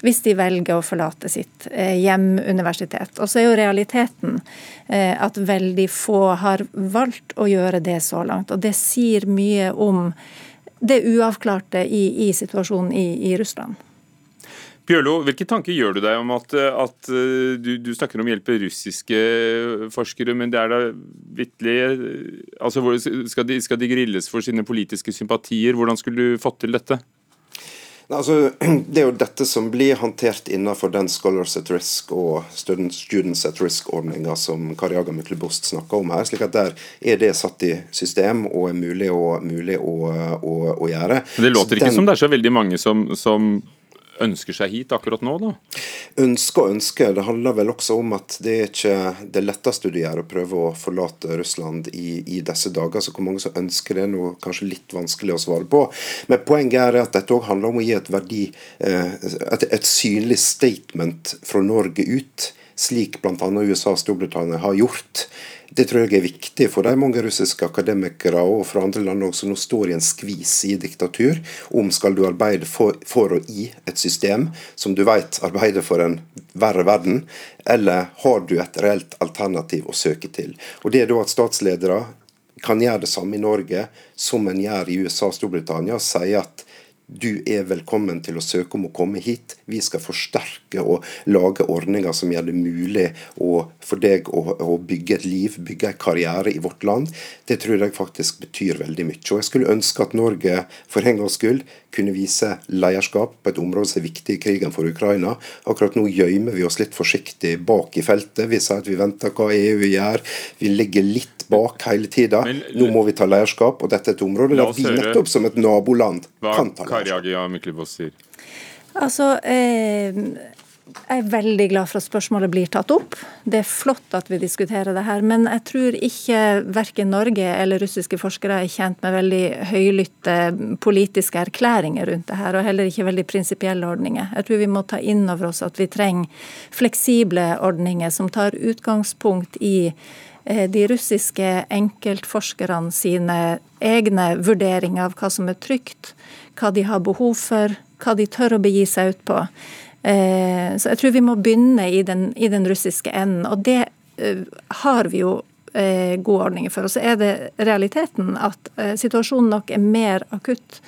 Hvis de velger å forlate sitt eh, hjemuniversitet. Og så er jo realiteten eh, at veldig få har valgt å gjøre det så langt. Og det sier mye om det uavklarte i, i situasjonen i, i Russland. Bjørlo, hvilke tanker gjør du deg om at, at eh, du, du, snakker om å hjelpe russiske forskere, men det er da vitterlig altså, skal, de, skal de grilles for sine politiske sympatier? Hvordan skulle du fått til dette? Altså, det er jo dette som blir håndtert innenfor den Scholars at Risk og Students at Risk-ordninga som Kariaga Myklebost snakker om her. slik at Der er det satt i system og er mulig å, mulig å, å, å gjøre. Det låter ikke den, som det er så veldig mange som, som ønsker seg hit akkurat nå, da? Ønske og ønske. Det handler vel også om at det er ikke det letteste du gjør å prøve å forlate Russland i, i disse dager. Så hvor mange som ønsker det, er noe kanskje litt vanskelig å svare på. Men poenget er at dette òg handler om å gi et verdi, eh, et, et synlig statement fra Norge ut slik bl.a. USA og Storbritannia har gjort. Det tror jeg er viktig for de mange russiske akademikere og fra andre land som nå står i en skvis i diktatur, om skal du arbeide for, for og i et system som du vet arbeider for en verre verden, eller har du et reelt alternativ å søke til. Og Det er da at statsledere kan gjøre det samme i Norge som en gjør i USA og Storbritannia, og si at du er velkommen til å søke om å komme hit. Vi skal forsterke og lage ordninger som gjør det mulig å, for deg å, å, bygge et liv, bygge en karriere i vårt land. Det tror jeg faktisk betyr veldig mye. Og Jeg skulle ønske at Norge for en gangs skyld kunne vise lederskap på et område som er viktig i krigen for Ukraina. Akkurat nå gjemmer vi oss litt forsiktig bak i feltet. Vi sier at vi venter hva EU gjør. Vi ligger litt bak hele tida. Nå må vi ta lederskap, og dette er et område der vi nettopp som et naboland kan ta lederskap. Altså, eh, jeg er veldig glad for at spørsmålet blir tatt opp. Det er flott at vi diskuterer det her. Men jeg tror ikke verken Norge eller russiske forskere er kjent med veldig høylytte politiske erklæringer rundt det her, og heller ikke veldig prinsipielle ordninger. Jeg tror vi må ta inn over oss at vi trenger fleksible ordninger som tar utgangspunkt i eh, de russiske enkeltforskerne sine egne vurderinger av hva som er trygt, hva de har behov for, hva de tør å begi seg ut på. Eh, så jeg tror vi må begynne i den, i den russiske enden. Og det eh, har vi jo eh, gode ordninger for. Og så er det realiteten at situasjonen nok er mer akutt.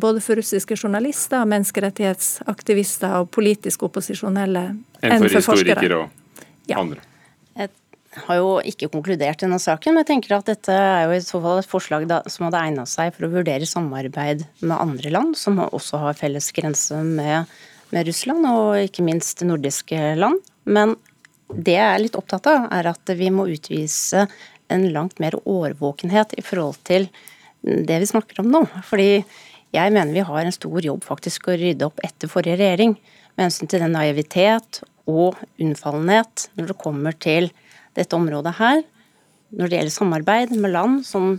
Både for russiske journalister, menneskerettighetsaktivister og politisk opposisjonelle enn for, enn for historikere og andre. Ja har jo ikke konkludert denne saken, men jeg tenker at dette er jo i så fall et forslag da, som hadde egna seg for å vurdere samarbeid med andre land, som også har felles grense med, med Russland, og ikke minst nordiske land. Men det jeg er litt opptatt av, er at vi må utvise en langt mer årvåkenhet i forhold til det vi snakker om nå. Fordi jeg mener vi har en stor jobb faktisk å rydde opp etter forrige regjering, med hensyn til den naivitet og unnfallenhet når det kommer til dette området her, når det gjelder samarbeid med land som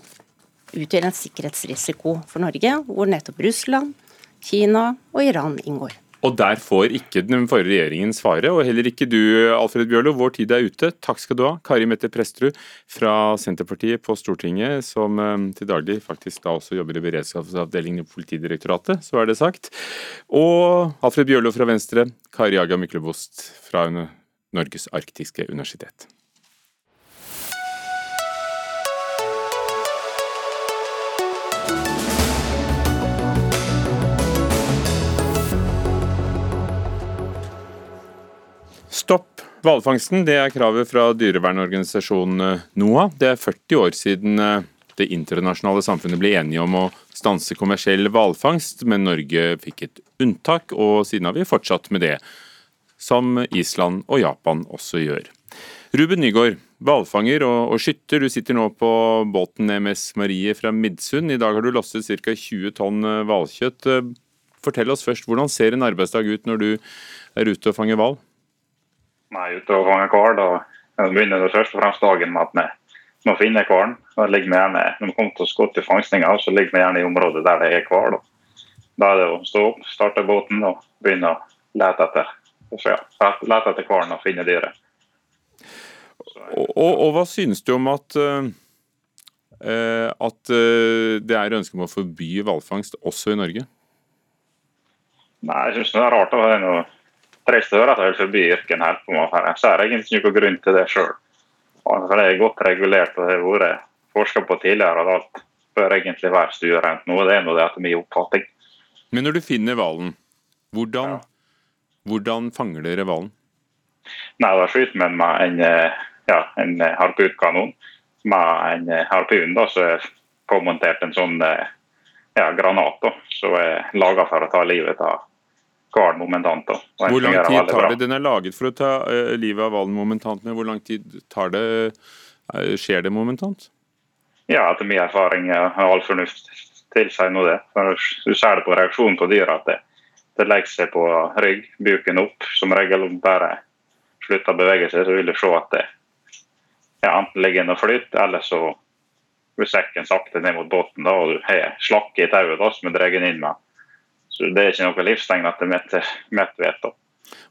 utgjør en sikkerhetsrisiko for Norge, hvor nettopp Russland, Kina og Iran inngår. Og der får ikke den forrige regjeringen svare, og heller ikke du, Alfred Bjørlo. Vår tid er ute. Takk skal du ha. Kari Mette Presterud fra Senterpartiet på Stortinget, som eh, til daglig faktisk da også jobber i beredskapsavdelingen i Politidirektoratet, så er det sagt. Og Alfred Bjørlo fra Venstre, Kari Aga Myklebost fra Norges arktiske universitet. Hvalfangsten, er kravet fra dyrevernorganisasjonen eh, NOAH. Det er 40 år siden eh, det internasjonale samfunnet ble enige om å stanse kommersiell hvalfangst, men Norge fikk et unntak, og siden har vi fortsatt med det. Som Island og Japan også gjør. Ruben Nygaard, hvalfanger og, og, skytter, du sitter nå på båten MS Marie fra Midsund. I dag har du losset ca. 20 tonn eh, hvalkjøtt. Fortell oss først, hvordan ser en arbeidsdag ut når du er ute og fanger hval? Meg ute og fange hval. Da begynner det først og fremst dagen med at vi må finne hvalen. Når vi kommer til skott i fangstinga, så ligger vi gjerne i området der det er hval. Da er det å stå opp, starte båten og begynne å lete etter ja, lete etter hvalen og finne dyret. Og, og, og, hva synes du om at, uh, at uh, det er ønske om å forby hvalfangst også i Norge? Nei, jeg synes det er rart. Det er noe trist større at jeg vil forby yrken her. på så Jeg ser egentlig ikke noen grunn til det sjøl. Det er godt regulert og det har vært forska på tidligere. og alt bør egentlig være stuerent nå. Det er nå det etter min oppfatning. Men når du finner hvalen, hvordan, ja. hvordan fanger dere hvalen? Nei, Da skyter man med en, ja, en harpunkanon med en harpun da, som er påmontert en sånn ja, granat da, som er laga for å ta livet av hvalen momentant. Hvor lang tid tar det? Den er laget for å ta uh, livet av hvalen momentant, men hvor lang tid tar det? Uh, skjer det momentant? Ja, etter min erfaring og all fornuft tilsier nå det. For du ser det på reaksjonen på dyra at det, det legger seg på rygg, buken opp. Som regel om bare slutter å bevege seg, så vil du se at det ja, enten ligger og flyter, eller så går sekken sakte ned mot båten, da, og du har slakke i tauet da, som er dratt inn med. Så Det er ikke noe livstegn at det er mitt vet.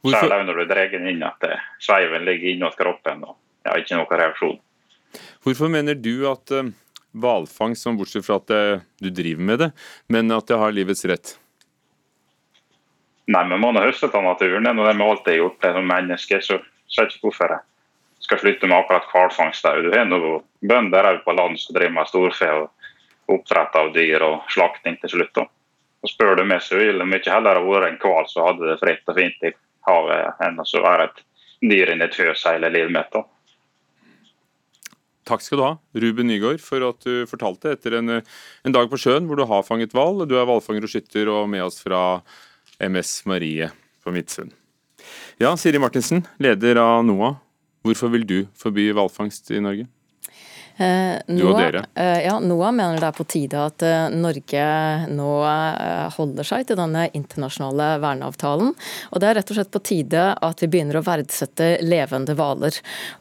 Selv når du drar inn at sveiven ligger innåt kroppen og ja, ikke noe reaksjon. Hvorfor mener du at uh, hvalfangst, som bortsett fra at det, du driver med det, men at det har livets rett? Nei, men må har høstet av naturen. Når vi alltid har gjort det som mennesker, så ser jeg ikke hvorfor jeg skal slutte med akkurat hvalfangst. Du har noen bønder på land som driver med storfe og oppdrett av dyr og slakting til slutt. Og spør du meg, så ville mye heller vært en hval som hadde det fritt og fint i havet, enn å være et dyr inni et fjøs hele livet mitt. Takk skal du ha, Ruben Nygaard, for at du fortalte etter en, en dag på sjøen hvor du har fanget hval. Du er hvalfanger og skytter og med oss fra MS Marie på Midtsund. Ja, Siri Martinsen, leder av NOAH. Hvorfor vil du forby hvalfangst i Norge? Eh, du og dere? Eh, ja, NOAH mener det er på tide at eh, Norge nå holder seg til denne internasjonale verneavtalen. Og Det er rett og slett på tide at vi begynner å verdsette levende hvaler.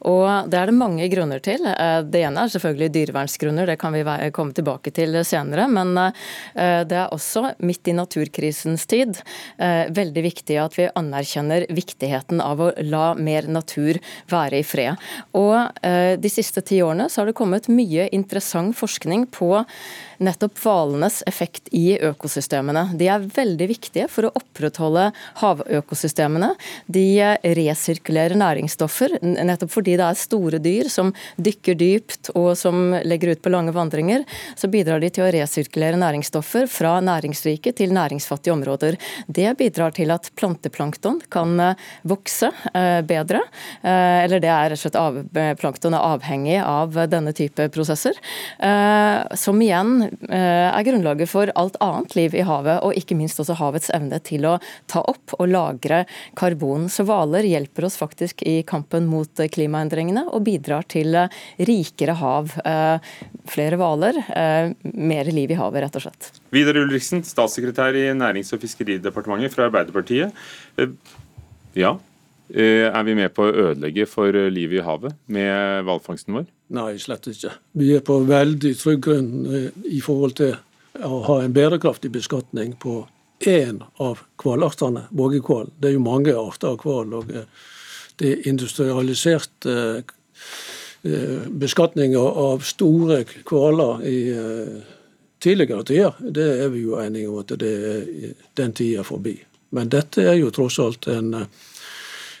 Og Det er det mange grunner til. Det ene er selvfølgelig dyrevernsgrunner, det kan vi komme tilbake til senere. Men det er også, midt i naturkrisens tid, veldig viktig at vi anerkjenner viktigheten av å la mer natur være i fred. Og De siste ti årene så har det kommet kommet mye interessant forskning på nettopp hvalenes effekt i økosystemene. De er veldig viktige for å opprettholde havøkosystemene. De resirkulerer næringsstoffer, nettopp fordi det er store dyr som dykker dypt og som legger ut på lange vandringer. Så bidrar de til å resirkulere næringsstoffer fra næringsrike til næringsfattige områder. Det bidrar til at planteplankton kan eh, vokse eh, bedre. Eh, eller det er rett og slett plankton er avhengig av denne type prosesser. Som igjen Eh, er grunnlaget for alt annet liv i havet, og ikke minst også havets evne til å ta opp og lagre karbon. Så hvaler hjelper oss faktisk i kampen mot klimaendringene og bidrar til eh, rikere hav. Eh, flere hvaler, mer liv i havet, rett og slett. Vidar Ulriksen, statssekretær i Nærings- og fiskeridepartementet fra Arbeiderpartiet. Ja, er vi med på å ødelegge for livet i havet med hvalfangsten vår? Nei, slett ikke. Vi er på veldig trygg grunn eh, i forhold til å ha en bærekraftig beskatning på én av hvalartene, vågehval. Det er jo mange arter av hval. og eh, Det er industrialisert eh, beskatning av store hvaler i tidligere tider, det er vi jo enige om at det er den tida forbi. Men dette er jo tross alt en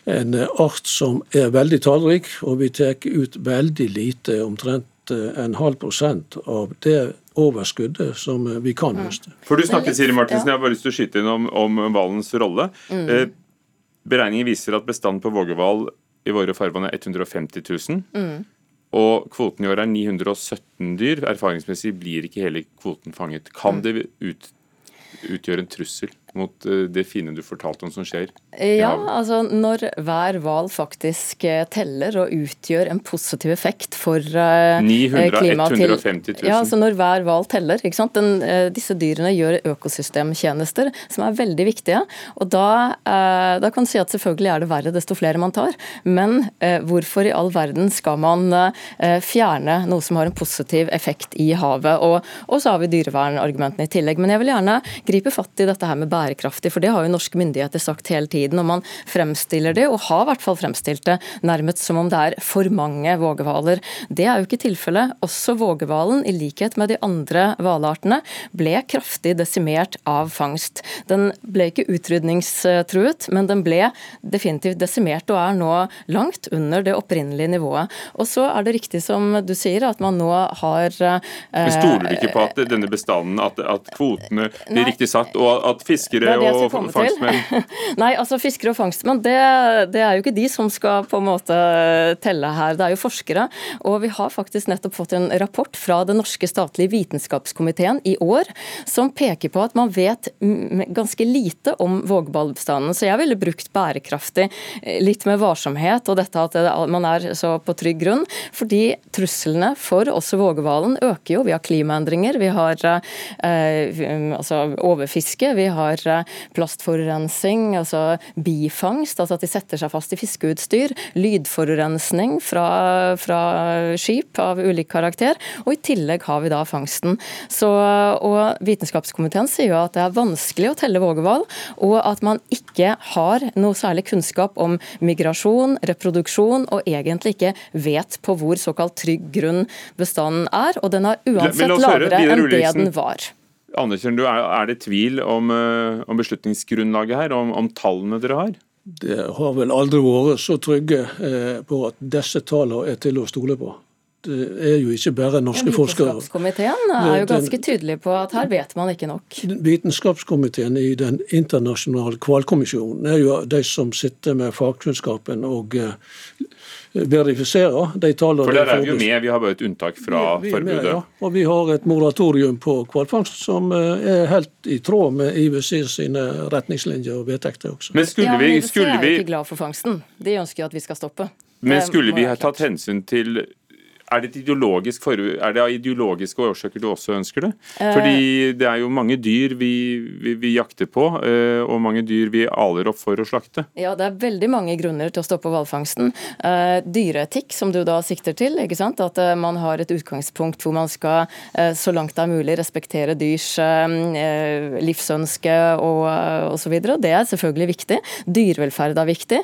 en art som er veldig tallrik, og vi tar ut veldig lite, omtrent eh, en halv prosent av det overskuddet som vi kan høste. For Du snakket, Siri Martinsen, jeg har bare lyst til å skyte inn om, om hvalens rolle. Mm. Eh, beregninger viser at bestanden på vågehval i våre farvann er 150 000. Mm. Og kvoten i år er 917 dyr. Erfaringsmessig blir ikke hele kvoten fanget. Kan mm. det ut, utgjøre en trussel? Mot eh, det fine du fortalte om som skjer? Ja, altså når hver hval faktisk eh, teller og utgjør en positiv effekt for 900, klimaet 150 000. Ja, altså når hver hval teller. ikke sant? Den, disse dyrene gjør økosystemtjenester som er veldig viktige. og da, da kan du si at selvfølgelig er det verre desto flere man tar, men hvorfor i all verden skal man fjerne noe som har en positiv effekt i havet? Og, og så har vi dyrevernargumentene i tillegg. Men jeg vil gjerne gripe fatt i dette her med bærekraft bærekraftig. For det har jo norske myndigheter sagt hele tiden. Og man fremstiller det, og har i hvert fall fremstilt det, nærmest som om det er for mange vågehvaler. Det er jo ikke tilfellet. Også vågehvalen, i likhet med de andre hvalartene, ble kraftig desimert av fangst. Den ble ikke utrydningstruet, men den ble definitivt desimert og er nå langt under det opprinnelige nivået. Og så er det riktig som du sier, at man nå har eh, Stoler du ikke på at denne bestanden, at, at kvotene blir nei, riktig satt, og at fiskere fiskere og fangstmenn? Nei, altså fiskere og fangstmenn, det, det, er jo ikke de som skal på en måte telle her. Det er jo forskere. Og vi har faktisk nettopp fått en rapport fra den norske statlige vitenskapskomiteen i år som peker på at man vet ganske lite om vågballbestanden. Så jeg ville brukt bærekraftig eh, litt med varsomhet, og dette at man er så på trygg grunn. Fordi truslene for også vågehvalen øker jo. Vi har klimaendringer, vi har eh, altså overfiske, vi har har plastforurensning, altså bifangst, altså at de setter seg fast i fiskeutstyr, lydforurensning fra, fra skip av ulik karakter, og i tillegg har vi da fangsten. Så, og Vitenskapskomiteen sier jo at det er vanskelig å telle vågehval, og at man ikke har noe særlig kunnskap om migrasjon, reproduksjon, og egentlig ikke vet på hvor såkalt trygg grunn bestanden er, og den er uansett lavere enn det den var. Anerkjenner du, Er det tvil om, eh, om beslutningsgrunnlaget her, om, om, tallene dere har? Det har vel aldri vært så trygge eh, på at disse tallene er til å stole på. Det er jo ikke bare norske forskere. Vitenskapskomiteen er jo ganske tydelig på at her vet man ikke nok. Vitenskapskomiteen i Den internasjonale hvalkommisjonen er jo de som sitter med fagkunnskapen og eh, verifiserer de tallene. For der er vi jo med, vi har bare et unntak fra vi, vi forbudet. Med, ja. Og vi har et moratorium på hvalfangst som eh, er helt i tråd med IWC sine retningslinjer og vedtekter også. Men skulle vi, skulle vi... er ikke glad for fangsten. De ønsker jo at vi skal stoppe. Men skulle vi ha tatt hensyn til er det, for, er det av ideologiske årsaker du også ønsker det? Eh. Fordi det er jo mange dyr vi, vi, vi, jakter på, eh, og mange dyr vi aler opp for å slakte. Ja, det er veldig mange grunner til å stoppe hvalfangsten. Eh, dyreetikk, som du da sikter til. ikke sant? At man har et utgangspunkt hvor man skal så langt det er mulig respektere dyrs livsønske og osv. Det er selvfølgelig viktig. Dyrevelferd er viktig.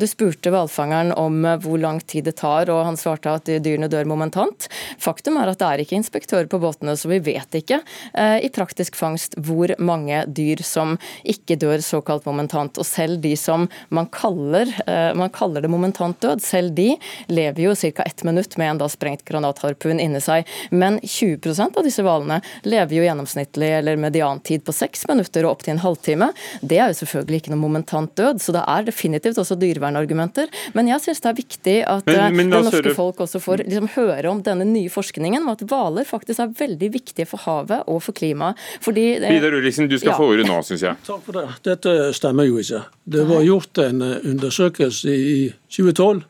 Du spurte hvalfangeren om hvor lang tid det tar, og han svarte at dyrene dør momentant. Faktum er at det er ikke inspektører på båtene, så vi vet ikke eh, i praktisk fangst hvor mange dyr som ikke dør såkalt momentant. Og selv de som man kaller, eh, man kaller det momentant død, selv de lever jo ca. ett minutt med en da sprengt granatharpun inni seg. Men 20% av disse hvalene lever jo gjennomsnittlig eller mediantid på seks minutter og opptil en halvtime. Det er jo selvfølgelig ikke noe momentant død, så det er definitivt også dyrevernargumenter. Men jeg syns det er viktig at men, men, det norske folk også får liksom liksom hører om denne nye forskningen om at hvaler faktisk er veldig viktige for havet og for klimaet. Fordi, Vidar Ulriksen, du skal ja. få ordet nå, syns jeg. Takk for det. Dette stemmer jo ikke. Det var gjort en eh, undersøkelse i 2012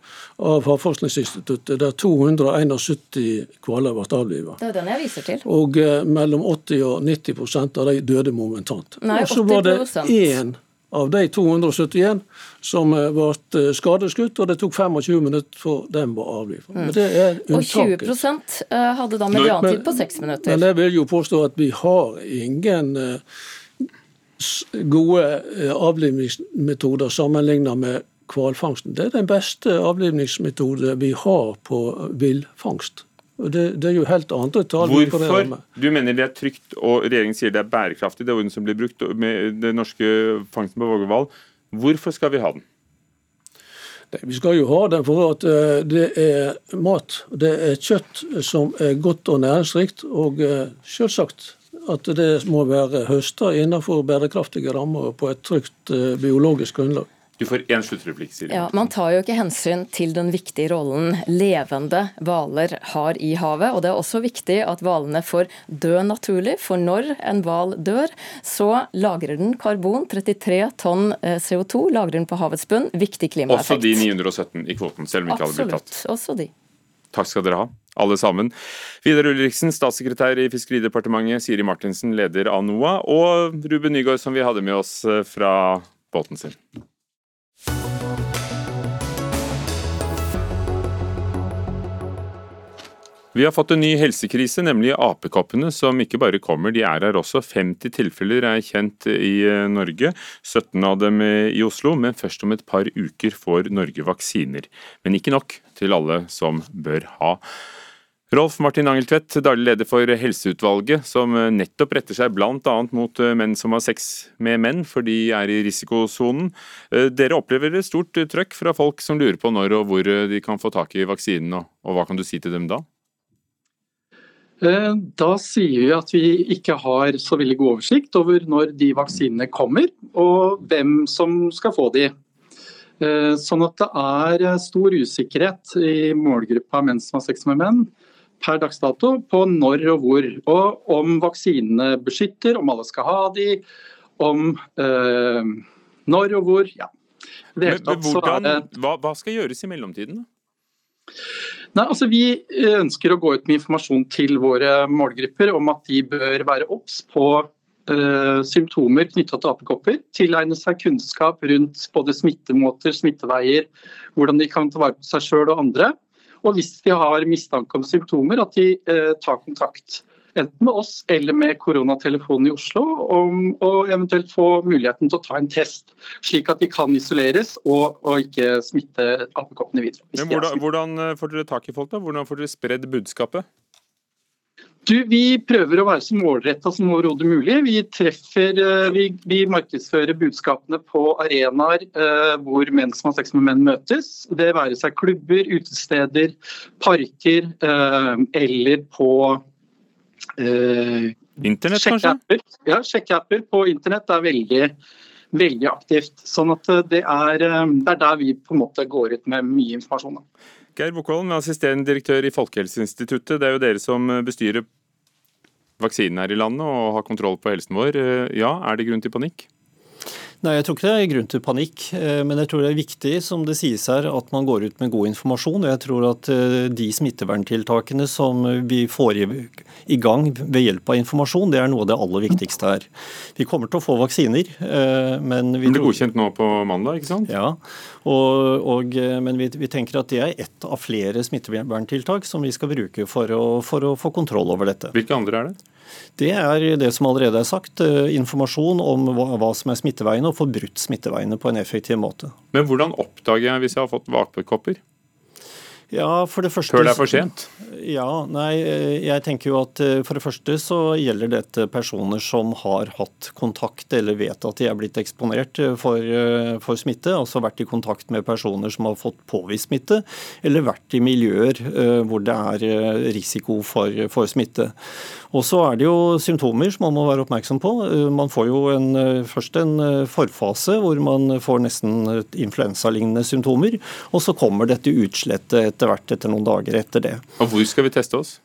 av Havforskningsinstituttet der 271 hvaler ble avlivet. Det er den jeg viser til. Og eh, mellom 80 og 90% av de døde momentant. Nei, 80 Og så var det én av de 271 som eh, ble eh, skadeskutt, og det tok 25 minutter for dem å avlive. Men det er unntaket. Og 20 eh, hadde da mediantid på seks minutter. Men jeg vil jo påstå at vi har ingen gode avlivningsmetoder sammenlignet med hvalfangsten. Det er den beste avlivningsmetode vi har på villfangst. Det, det, er jo helt andre tall. Hvorfor? Du mener det er trygt, og regjeringen sier det er bærekraftig, det orden som blir brukt med den norske fangsten på Vågehval. Hvorfor skal vi ha den? Vi skal jo ha den for at eh, det er mat. Det er kjøtt som er godt og næringsrikt. Og eh, selvsagt at det må være høsta innenfor bærekraftige rammer på et trygt eh, biologisk grunnlag. Du får én sluttreplikk, Siri. Ja, man tar jo ikke hensyn til den viktige rollen levende hvaler har i havet. Og det er også viktig at hvalene får dø naturlig, for når en hval dør, så lagrer den karbon. 33 tonn eh, CO2 lagrer den på havets bunn. Viktig klimaeffekt. Også de 917 i kvoten, selv om ikke alle blir tatt. Absolutt, også de. Takk skal dere ha, alle sammen. Vidar Ulriksen, statssekretær i Fiskeridepartementet, Siri Martinsen, leder av NOAH, og Ruben Nygaard, som vi hadde med oss eh, fra båten sin. Vi har fått en ny helsekrise, nemlig apekoppene, som ikke bare kommer, de er her også. 50 tilfeller er kjent i eh, Norge, 17 av dem i Oslo. Men først om et par uker får Norge vaksiner. Men ikke nok til alle som bør ha. Rolf Martin Angeltvedt, daglig leder for Helseutvalget, som nettopp retter seg bl.a. mot eh, menn som har sex med menn, for de er i risikosonen. Eh, dere opplever et stort trøkk fra folk som lurer på når og hvor de kan få tak i vaksinen, og hva kan du si til dem da? Eh, da sier vi at vi ikke har så veldig god oversikt over når de vaksinene kommer, og hvem som skal få de. Eh, sånn at det er stor usikkerhet i målgruppa menn som har sex med menn per dags dato på når og hvor. Og om vaksinene beskytter, om alle skal ha de, om eh, når og hvor. Ja. Men, hvordan, hva, hva skal gjøres i mellomtiden? Nei, altså Vi ønsker å gå ut med informasjon til våre målgrupper om at de bør være obs på uh, symptomer knytta til apekopper, tilegne seg kunnskap rundt både smittemåter, smitteveier, hvordan de kan ta vare på seg sjøl og andre. Og hvis de har mistanke om symptomer, at de uh, tar kontakt. Enten med oss eller med koronatelefonen i Oslo, om å eventuelt få muligheten til å ta en test. Slik at de kan isoleres og, og ikke smitte apekoppene videre. Men hvordan, hvordan får dere tak i folk? da? Hvordan får dere spredd budskapet? Du, vi prøver å være så målretta som overhodet mulig. Vi, treffer, eh, vi, vi, markedsfører budskapene på arenaer eh, hvor menn som har sex med menn møtes. Det være seg klubber, utesteder, parker eh, eller på eh, Internett, kanskje? Ja, sjekkeapper på internett er veldig, veldig aktivt. Sånn at eh, det er, det er, der vi på en måte går ut med mye informasjon. Da. Geir Bokholm, assisterende direktør i Folkehelseinstituttet. Det er jo dere som bestyrer vaksinen her i landet og har kontroll på helsen vår. Eh, ja, er det grunn til panikk? Nei, Jeg tror ikke det er grunn til panikk, eh, men jeg tror det er viktig som det sies her, at man går ut med god informasjon. og Jeg tror at eh, de smitteverntiltakene som vi får i gang ved hjelp av informasjon, det er noe av det aller viktigste her. Vi kommer til å få vaksiner, eh, men vi Det blir godkjent nå på mandag, ikke sant? Ja, og, og, men vi, vi, tenker at det er ett av flere smitteverntiltak som vi skal bruke for å, for å få kontroll over dette. Hvilke andre er det? Det er det som allerede er sagt. Eh, informasjon om hva, som er smitteveiene, og få brutt smitteveiene på en effektiv måte. Men hvordan oppdager jeg hvis jeg har fått vakpekopper? Ja, for det første... Før det er for sent? Ja, nei, jeg tenker jo at eh, For det første så gjelder dette personer som har hatt kontakt eller vet at de er blitt eksponert eh, for, for smitte. Altså vært i kontakt med personer som har fått påvist smitte, eller vært i miljøer hvor det er risiko for, for smitte. Og så er det jo symptomer som man må være oppmerksom på. Eh, man får jo en, eh, først en eh, forfase hvor man får nesten influensalignende symptomer. Og så kommer dette utslettet etter hvert etter noen dager etter det. Og Hvor skal vi teste oss?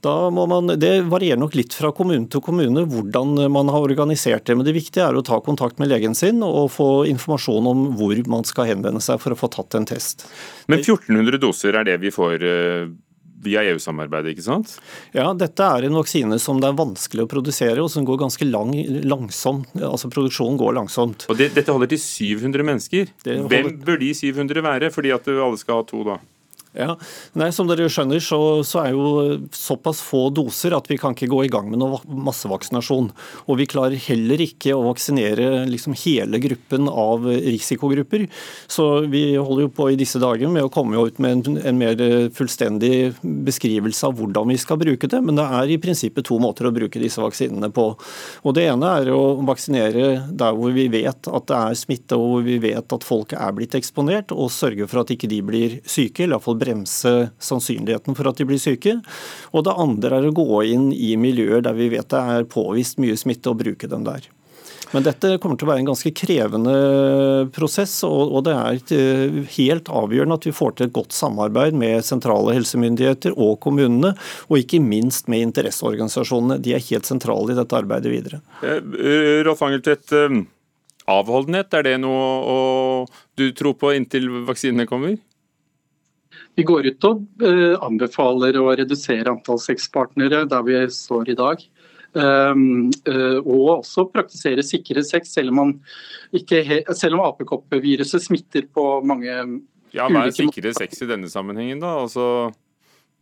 Da må man, Det varierer nok litt fra kommune til kommune hvordan man har organisert det. Men det viktige er å ta kontakt med legen sin og få informasjon om hvor man skal henvende seg for å få tatt en test. Men 1400 doser er det vi får via EU-samarbeidet, ikke sant? Ja, dette er en vaksine som det er vanskelig å produsere, og som går ganske lang, langsomt. Altså produksjonen går langsomt. Og det, Dette holder til 700 mennesker. Holder... Hvem bør de 700 være, fordi at alle skal ha to da? Ja, Nei, Som dere skjønner, så, så, er jo såpass få doser at vi kan ikke gå i gang med noe massevaksinasjon. Og vi klarer heller ikke å vaksinere liksom hele gruppen av risikogrupper. Så vi holder jo på i disse dager med å komme ut med en, en mer fullstendig beskrivelse av hvordan vi skal bruke det. Men det er i prinsippet to måter å bruke disse vaksinene på. Og Det ene er å vaksinere der hvor vi vet at det er smitte og hvor vi vet at folk er blitt eksponert, og sørge for at ikke de blir syke. eller i hvert fall bremse sannsynligheten for at de blir syke. Og det andre er å gå inn i miljøer der vi vet det er påvist mye smitte, og bruke dem der. Men dette kommer til å være en ganske krevende prosess, og det er eh, helt avgjørende at vi får til et godt samarbeid med sentrale helsemyndigheter og kommunene, og ikke minst med interesseorganisasjonene. De er helt sentrale i dette arbeidet videre. Eh, eh, Rolf Angeltvedt, avholdenhet, er det noe du tror på inntil vaksinene kommer? Vi går ut og uh, anbefaler å redusere antall sexpartnere der vi står i dag. Um, uh, og også praktisere sikre sex, selv om, selv om apekoppeviruset smitter på mange ja, Hva er sikre sex i denne sammenhengen, da? Altså,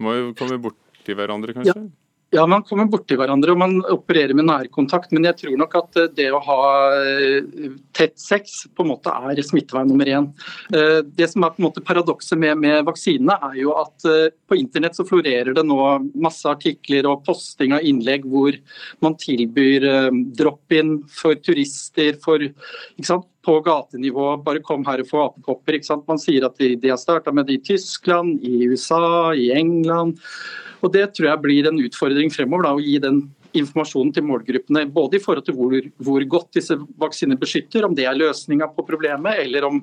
må jo komme bort til hverandre, kanskje? Ja. Ja, man kommer borti hverandre og man opererer med nærkontakt. Men jeg tror nok at eh, det å ha eh, tett sex på en måte er smittevei nummer én. Eh, det som er på en måte paradokset med, med vaksinene, er jo at på internett så florerer det nå masse artikler og posting av innlegg hvor man tilbyr drop-in for turister, for ikke sant? på gatenivå. Bare kom her og få apekopper. Man sier at de, de har starta med det i Tyskland, i USA, i England. Og Det tror jeg blir en utfordring fremover, da, å gi den informasjonen til målgruppene. Både i forhold til hvor, hvor godt disse vaksinene beskytter, om det er løsninga på problemet, eller om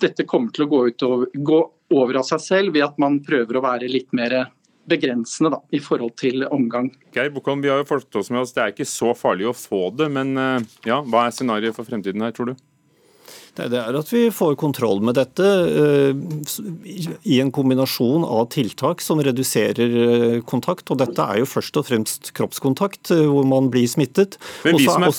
dette kommer til å gå, ut og, gå over av seg selv ved at man prøver å være litt mer begrensende da, i forhold til omgang. Geir Bokholm, vi har jo fått oss med oss, Det er ikke så farlig å få det, men eh, ja, hva er scenarioet for fremtiden her, tror du? Det er at vi får kontroll med dette i en kombinasjon av tiltak som reduserer kontakt. Og dette er jo først og fremst kroppskontakt hvor man blir smittet. Men vi som er,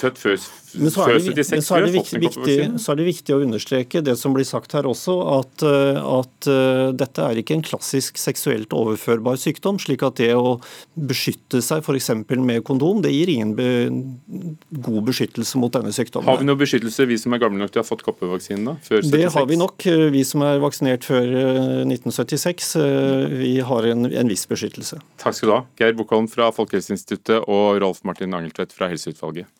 født før men så er, det, men så, er det viktig, viktig, så er det viktig å understreke det som blir sagt her også, at, eh, at uh, dette er ikke en klassisk seksuelt overførbar sykdom. slik at det å beskytte seg f.eks. med kondom, det gir ingen be, god beskyttelse mot denne sykdommen. Har vi noe beskyttelse, vi som er gamle nok til å ha fått koppevaksinen? da? Før 76? Det har vi nok, eh, vi som er vaksinert før 1976. Vi har en, en viss beskyttelse. Takk skal du ha. Geir Bokholm fra Folkehelseinstituttet og Rolf Martin Angeltvedt fra Helseutvalget.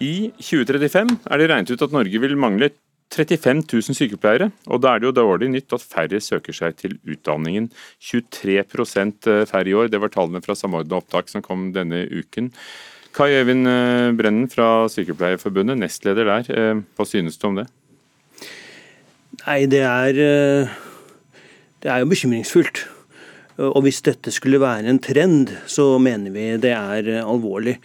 I 2035 er det regnet ut at Norge vil mangle 35 000 sykepleiere, og da er det jo dårlig nytt at færre søker seg til utdanningen. 23 eh, færre i år, det var tallene fra Samordna opptak som kom denne uken. Kai Øyvind eh, Brennen fra Sykepleierforbundet, nestleder der, eh, hva synes du om det? Nei, det er, det er jo bekymringsfullt. Og hvis dette skulle være en trend, så mener vi det er alvorlig.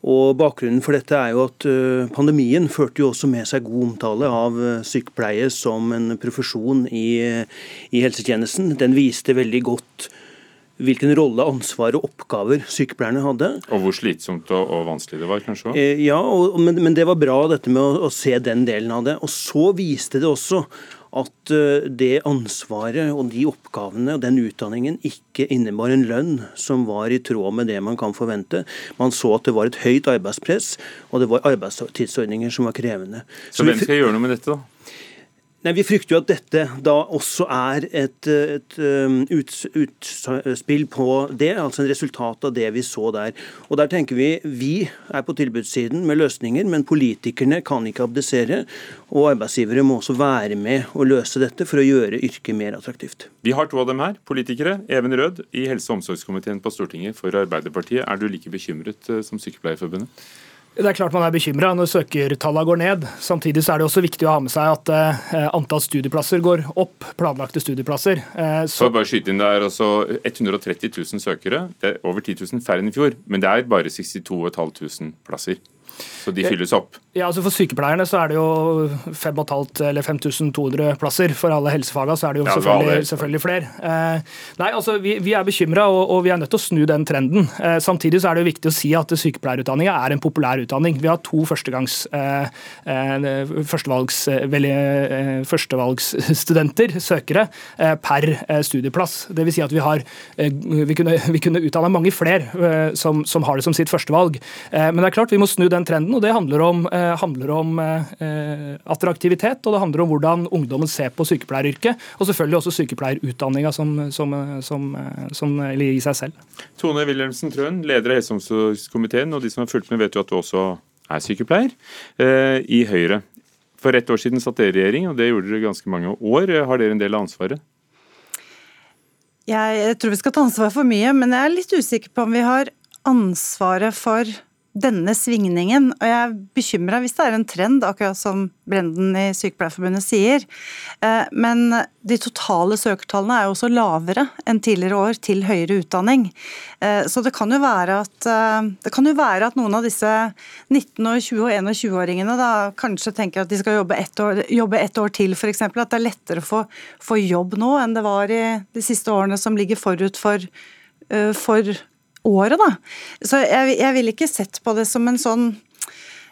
Og Bakgrunnen for dette er jo at eh, pandemien førte jo også med seg god omtale av eh, sykepleie som en profesjon i, i helsetjenesten. Den viste veldig godt hvilken rolle, ansvar og oppgaver sykepleierne hadde. Og hvor slitsomt og, og vanskelig det var, kanskje? Eh, ja, og, men, men, det var bra dette med å, å, se den delen av det. Og så viste det også at eh, det ansvaret og de oppgavene og den utdanningen ikke innebar en lønn som var i tråd med det man kan forvente. Man så at det var et høyt arbeidspress, og det var arbeidstidsordninger som var krevende. Så, Så hvem skal gjøre noe med dette, da? Nei, Vi frykter jo at dette da også er et, et um, utspill på det, altså en resultat av det vi så der. Og der tenker Vi vi er på tilbudssiden med løsninger, men politikerne kan ikke abdisere. Og arbeidsgivere må også være med å løse dette for å gjøre yrket mer attraktivt. Vi har to av dem her, politikere. Even Rød i helse- og omsorgskomiteen på Stortinget for Arbeiderpartiet. Er du like bekymret eh, som Sykepleierforbundet? Det er klart man er bekymra når søkertallene går ned. Samtidig er det også viktig å ha med seg at eh, antall studieplasser går opp. Planlagte studieplasser. Eh, så bare skyte inn der, altså 130 000 søkere. Det er over 10 000 færre enn i fjor. Men det er bare 62 500 plasser. Så de fylles opp? Ja, altså For sykepleierne så er det jo 5500 eller 5200 plasser. For alle helsefagene så er det jo ja, selvfølgelig, selvfølgelig, flere. Eh, nei, altså Vi, vi er bekymra, og, og, vi er nødt til å snu den trenden. Eh, samtidig så er det jo viktig å si at sykepleierutdanninga er en populær utdanning. Vi har to førstegangs, eh, førstevalgs, førstevalgsstudenter, søkere, per studieplass. Det vil si at vi, har, vi, kunne, vi kunne utdanne mange flere som, som, har det som sitt førstevalg. men det er klart vi må snu den trenden, og det handler om, eh, handler om eh, attraktivitet. Og det handler om hvordan ungdommen ser på sykepleieryrket, og selvfølgelig også sykepleierutdanninga som, som, som, som i seg selv. Tone Wilhelmsen Trøen, leder av helse- og omsorgskomiteen, og de som har fulgt med, vet jo at du også er sykepleier eh, i Høyre. For ett år siden satt dere i regjering, og det gjorde dere ganske mange år. Har dere en del av ansvaret? Jeg tror vi skal ta ansvar for mye, men jeg er litt usikker på om vi har ansvaret for denne svingningen. Og jeg er bekymra hvis det er en trend, akkurat som Brenden i Sykepleierforbundet sier. Eh, men de totale søkertallene er jo også lavere enn tidligere år til høyere utdanning. Eh, så det kan jo være at, eh, jo være at noen av disse 19-, og 20- og 21-åringene da kanskje tenker at de skal jobbe ett år, jobbe ett år til, f.eks. At det er lettere å få, få jobb nå enn det var i de siste årene som ligger forut for, for året, da. Så jeg, jeg ville ikke sett på det som en sånn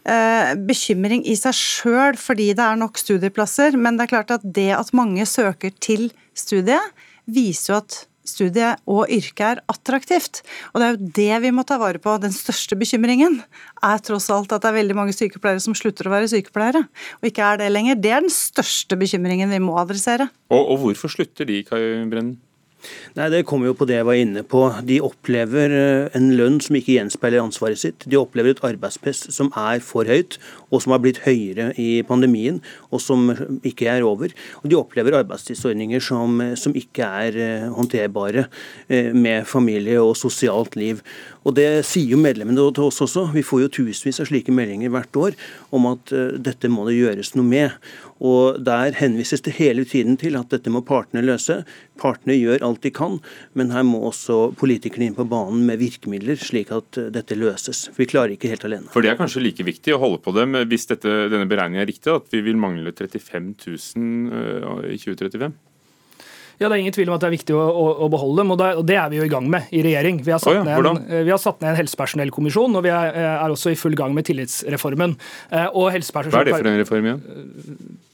eh, bekymring i seg sjøl fordi det er nok studieplasser, men det er klart at det at mange søker til studiet, viser jo at studiet og yrket er attraktivt. Og det er jo det vi må ta vare på. Den største bekymringen er tross alt at det er veldig mange sykepleiere som slutter å være sykepleiere, og ikke er det lenger. Det er den største bekymringen vi må adressere. Og, og hvorfor slutter de, Kai Brennen? Nei, Det kommer jo på det jeg var inne på. De opplever eh, en lønn som ikke gjenspeiler ansvaret sitt. De opplever et arbeidspress som er for høyt, og som har blitt høyere i pandemien, og som ikke er over. Og de opplever arbeidstidsordninger som, som ikke er eh, håndterbare eh, med familie og sosialt liv. Og Det sier jo medlemmene til oss også. Vi får jo tusenvis av slike meldinger hvert år om at uh, dette må det gjøres noe med. Og Der henvises det hele tiden til at dette må partene løse. Partene gjør alt de kan, men her må også politikerne inn på banen med virkemidler, slik at dette løses. Vi klarer ikke helt alene. For Det er kanskje like viktig å holde på dem hvis dette, denne beregningen er riktig, at vi vil mangle 35 000 uh, i 2035? Ja, Det er ingen tvil om at det er viktig å, å, å beholde dem, og det, og det, er vi jo i gang med i regjering. Vi har satt, oh ja, ned, en, vi har satt ned en helsepersonellkommisjon, og vi er, er, også i full gang med tillitsreformen. Og Hva er det for en reform igjen?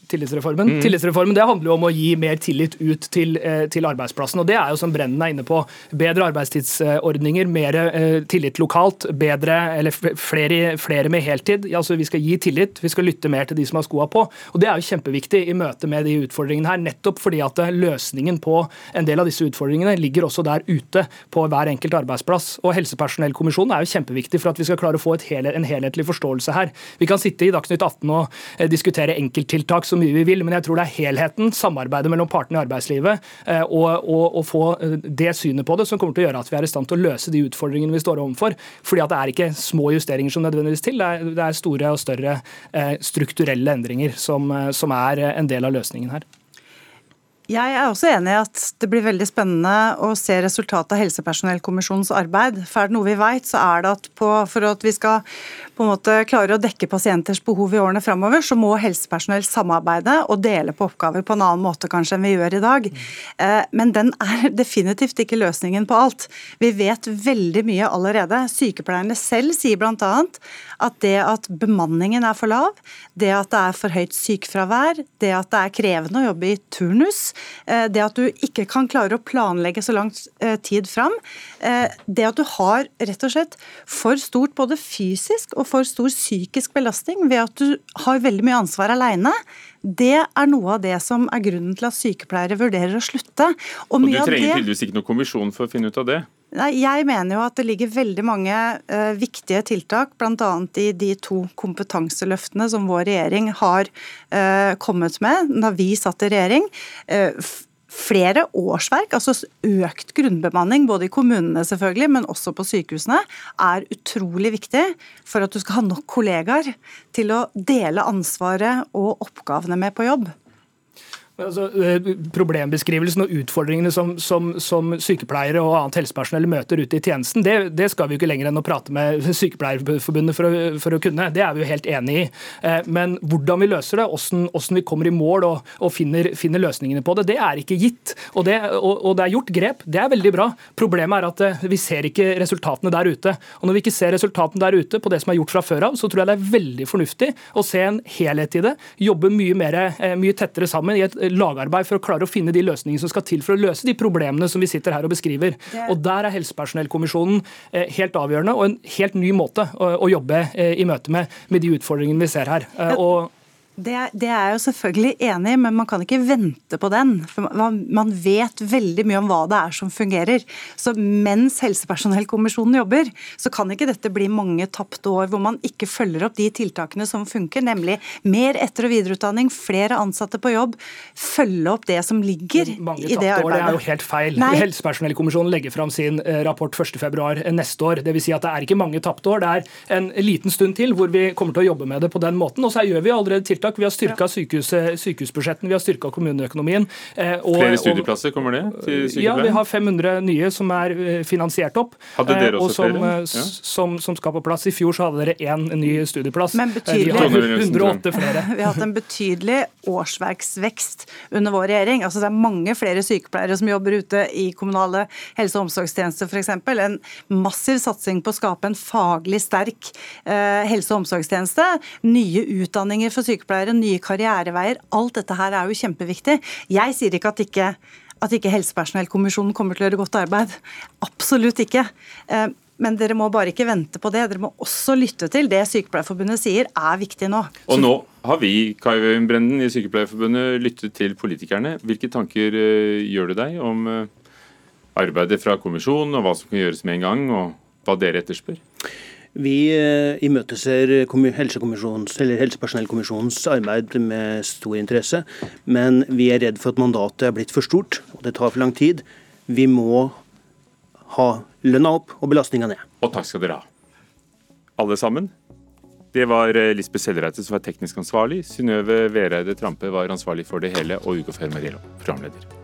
Tillitsreformen. Mm. Tillitsreformen det handler jo om å gi mer tillit ut til, eh, til arbeidsplassen. og Det er jo som Brennen er inne på. Bedre arbeidstidsordninger, mer eh, tillit lokalt, bedre, eller flere, flere med heltid. Altså, vi skal gi tillit, vi skal lytte mer til de som har skoa på. og Det er jo kjempeviktig i møte med de utfordringene her, nettopp fordi at eh, løsningen på en del av disse utfordringene ligger også der ute på hver enkelt arbeidsplass. Og Helsepersonellkommisjonen er jo kjempeviktig for at vi skal klare å få hel, en helhetlig forståelse her. Vi kan sitte i Dagsnytt 18 og diskutere enkelttiltak så mye vi vil, men jeg tror det er helheten, samarbeidet mellom partene i arbeidslivet eh, og, og, få eh, det synet på det som kommer til å gjøre at vi er i stand til å løse de utfordringene vi står overfor. Fordi at det er ikke små justeringer som nødvendigvis til, det er, det er store og større eh, strukturelle endringer som, som er en del av løsningen her. Jeg er også enig i at det blir veldig spennende å se resultatet av helsepersonellkommisjonens arbeid. For er det noe vi vet, så er det at på, for at vi skal på en måte klarer å dekke pasienters behov i årene framover, så må helsepersonell samarbeide og dele på oppgaver på en annen måte kanskje enn vi gjør i dag. Eh, men den er definitivt ikke løsningen på alt. Vi vet veldig mye allerede. Sykepleierne selv sier bl.a. at det at bemanningen er for lav, det at det er for høyt sykefravær, det at det er krevende å jobbe i turnus, Eh, det at du ikke kan klare å planlegge så lang eh, tid fram. Det at du har rett og slett for stort både fysisk og for stor psykisk belastning ved at du har veldig mye ansvar alene, det er noe av det som er grunnen til at sykepleiere vurderer å slutte. Og, og Du trenger tydeligvis ikke noen kommisjon for å finne ut av det? Nei, Jeg mener jo at det ligger veldig mange uh, viktige tiltak, bl.a. i de to kompetanseløftene som vår regjering har uh, kommet med da vi satt i regjering. Uh, flere årsverk, altså økt grunnbemanning både i kommunene selvfølgelig, men også på sykehusene, er utrolig viktig for at du skal ha nok kollegaer til å dele ansvaret og oppgavene med på jobb. Altså, eh, problembeskrivelsen og utfordringene som, som, som, sykepleiere og annet helsepersonell møter ute i tjenesten, det, det, skal vi jo ikke lenger enn å prate med Sykepleierforbundet for å, for å, kunne. Det er vi jo helt enig i. Eh, men hvordan vi løser det, hvordan, hvordan vi kommer i mål og, og finner, finner, løsningene på det, det er ikke gitt. Og det, og, og det, er gjort grep. Det er veldig bra. Problemet er at eh, vi ser ikke resultatene der ute. Og når vi ikke ser resultatene der ute på det som er gjort fra før av, så tror jeg det er veldig fornuftig å se en helhet i det. Jobbe mye, mer, mye tettere sammen i et lagarbeid for å klare å finne de løsningene som skal til for å løse de problemene som vi sitter her og beskriver. Og Der er helsepersonellkommisjonen eh, helt avgjørende, og en helt ny måte å jobbe eh, i møte med, med de utfordringene vi ser her. Eh, og det, det, er jeg jo selvfølgelig enig i, men man kan ikke vente på den. For man, man, vet veldig mye om hva det er som fungerer. Så mens helsepersonellkommisjonen jobber, så kan ikke dette bli mange tapte år hvor man ikke følger opp de tiltakene som funker, nemlig mer etter- og videreutdanning, flere ansatte på jobb, følge opp det som ligger mange i det arbeidet. År, det er jo helt feil. Nei. Helsepersonellkommisjonen legger fram sin eh, rapport 1.2 neste år. Dvs. Si at det er ikke mange tapte år. Det er en liten stund til hvor vi kommer til å jobbe med det på den måten. Og så gjør vi allerede tiltak tiltak. Vi har styrka sykehus, sykehusbudsjettene, vi har styrka kommuneøkonomien. Eh, og, Flere studieplasser, kommer det? til sykepleie? Ja, vi har 500 nye som er eh, finansiert opp. Hadde dere også også som, flere? Ja. Som, som, skal på plass. I fjor så hadde dere én ny studieplass. Men betydelig, vi har 108 flere. Vi har hatt en betydelig årsverksvekst under vår regjering. Altså Det er mange flere sykepleiere som jobber ute i kommunale helse- og omsorgstjenester f.eks. En massiv satsing på å skape en faglig sterk eh, helse- og omsorgstjeneste. Nye utdanninger for sykepleiere sykepleiere, nye karriereveier. Alt dette her er jo kjempeviktig. Jeg sier ikke at ikke, at ikke helsepersonellkommisjonen kommer til å gjøre godt arbeid. Absolutt ikke. Eh, men dere må bare ikke vente på det. Dere må også lytte til det Sykepleierforbundet sier er viktig nå. Og nå har vi Kai Brenden i Sykepleierforbundet, lyttet til politikerne. Hvilke tanker eh, gjør du deg om eh, arbeidet fra kommisjonen, og hva som kan gjøres med en gang, og hva dere etterspør? Vi eh, imøteser helsepersonellkommisjonens arbeid med stor interesse, men vi er redd for at mandatet er blitt for stort, og det tar for lang tid. Vi må ha lønna opp og belastninga ned. Og takk skal dere ha. Alle sammen. Det var eh, Lisbeth Sellereite som var teknisk ansvarlig. Synnøve Vereide Trampe var ansvarlig for det hele, og Ugo Fermariello, programleder.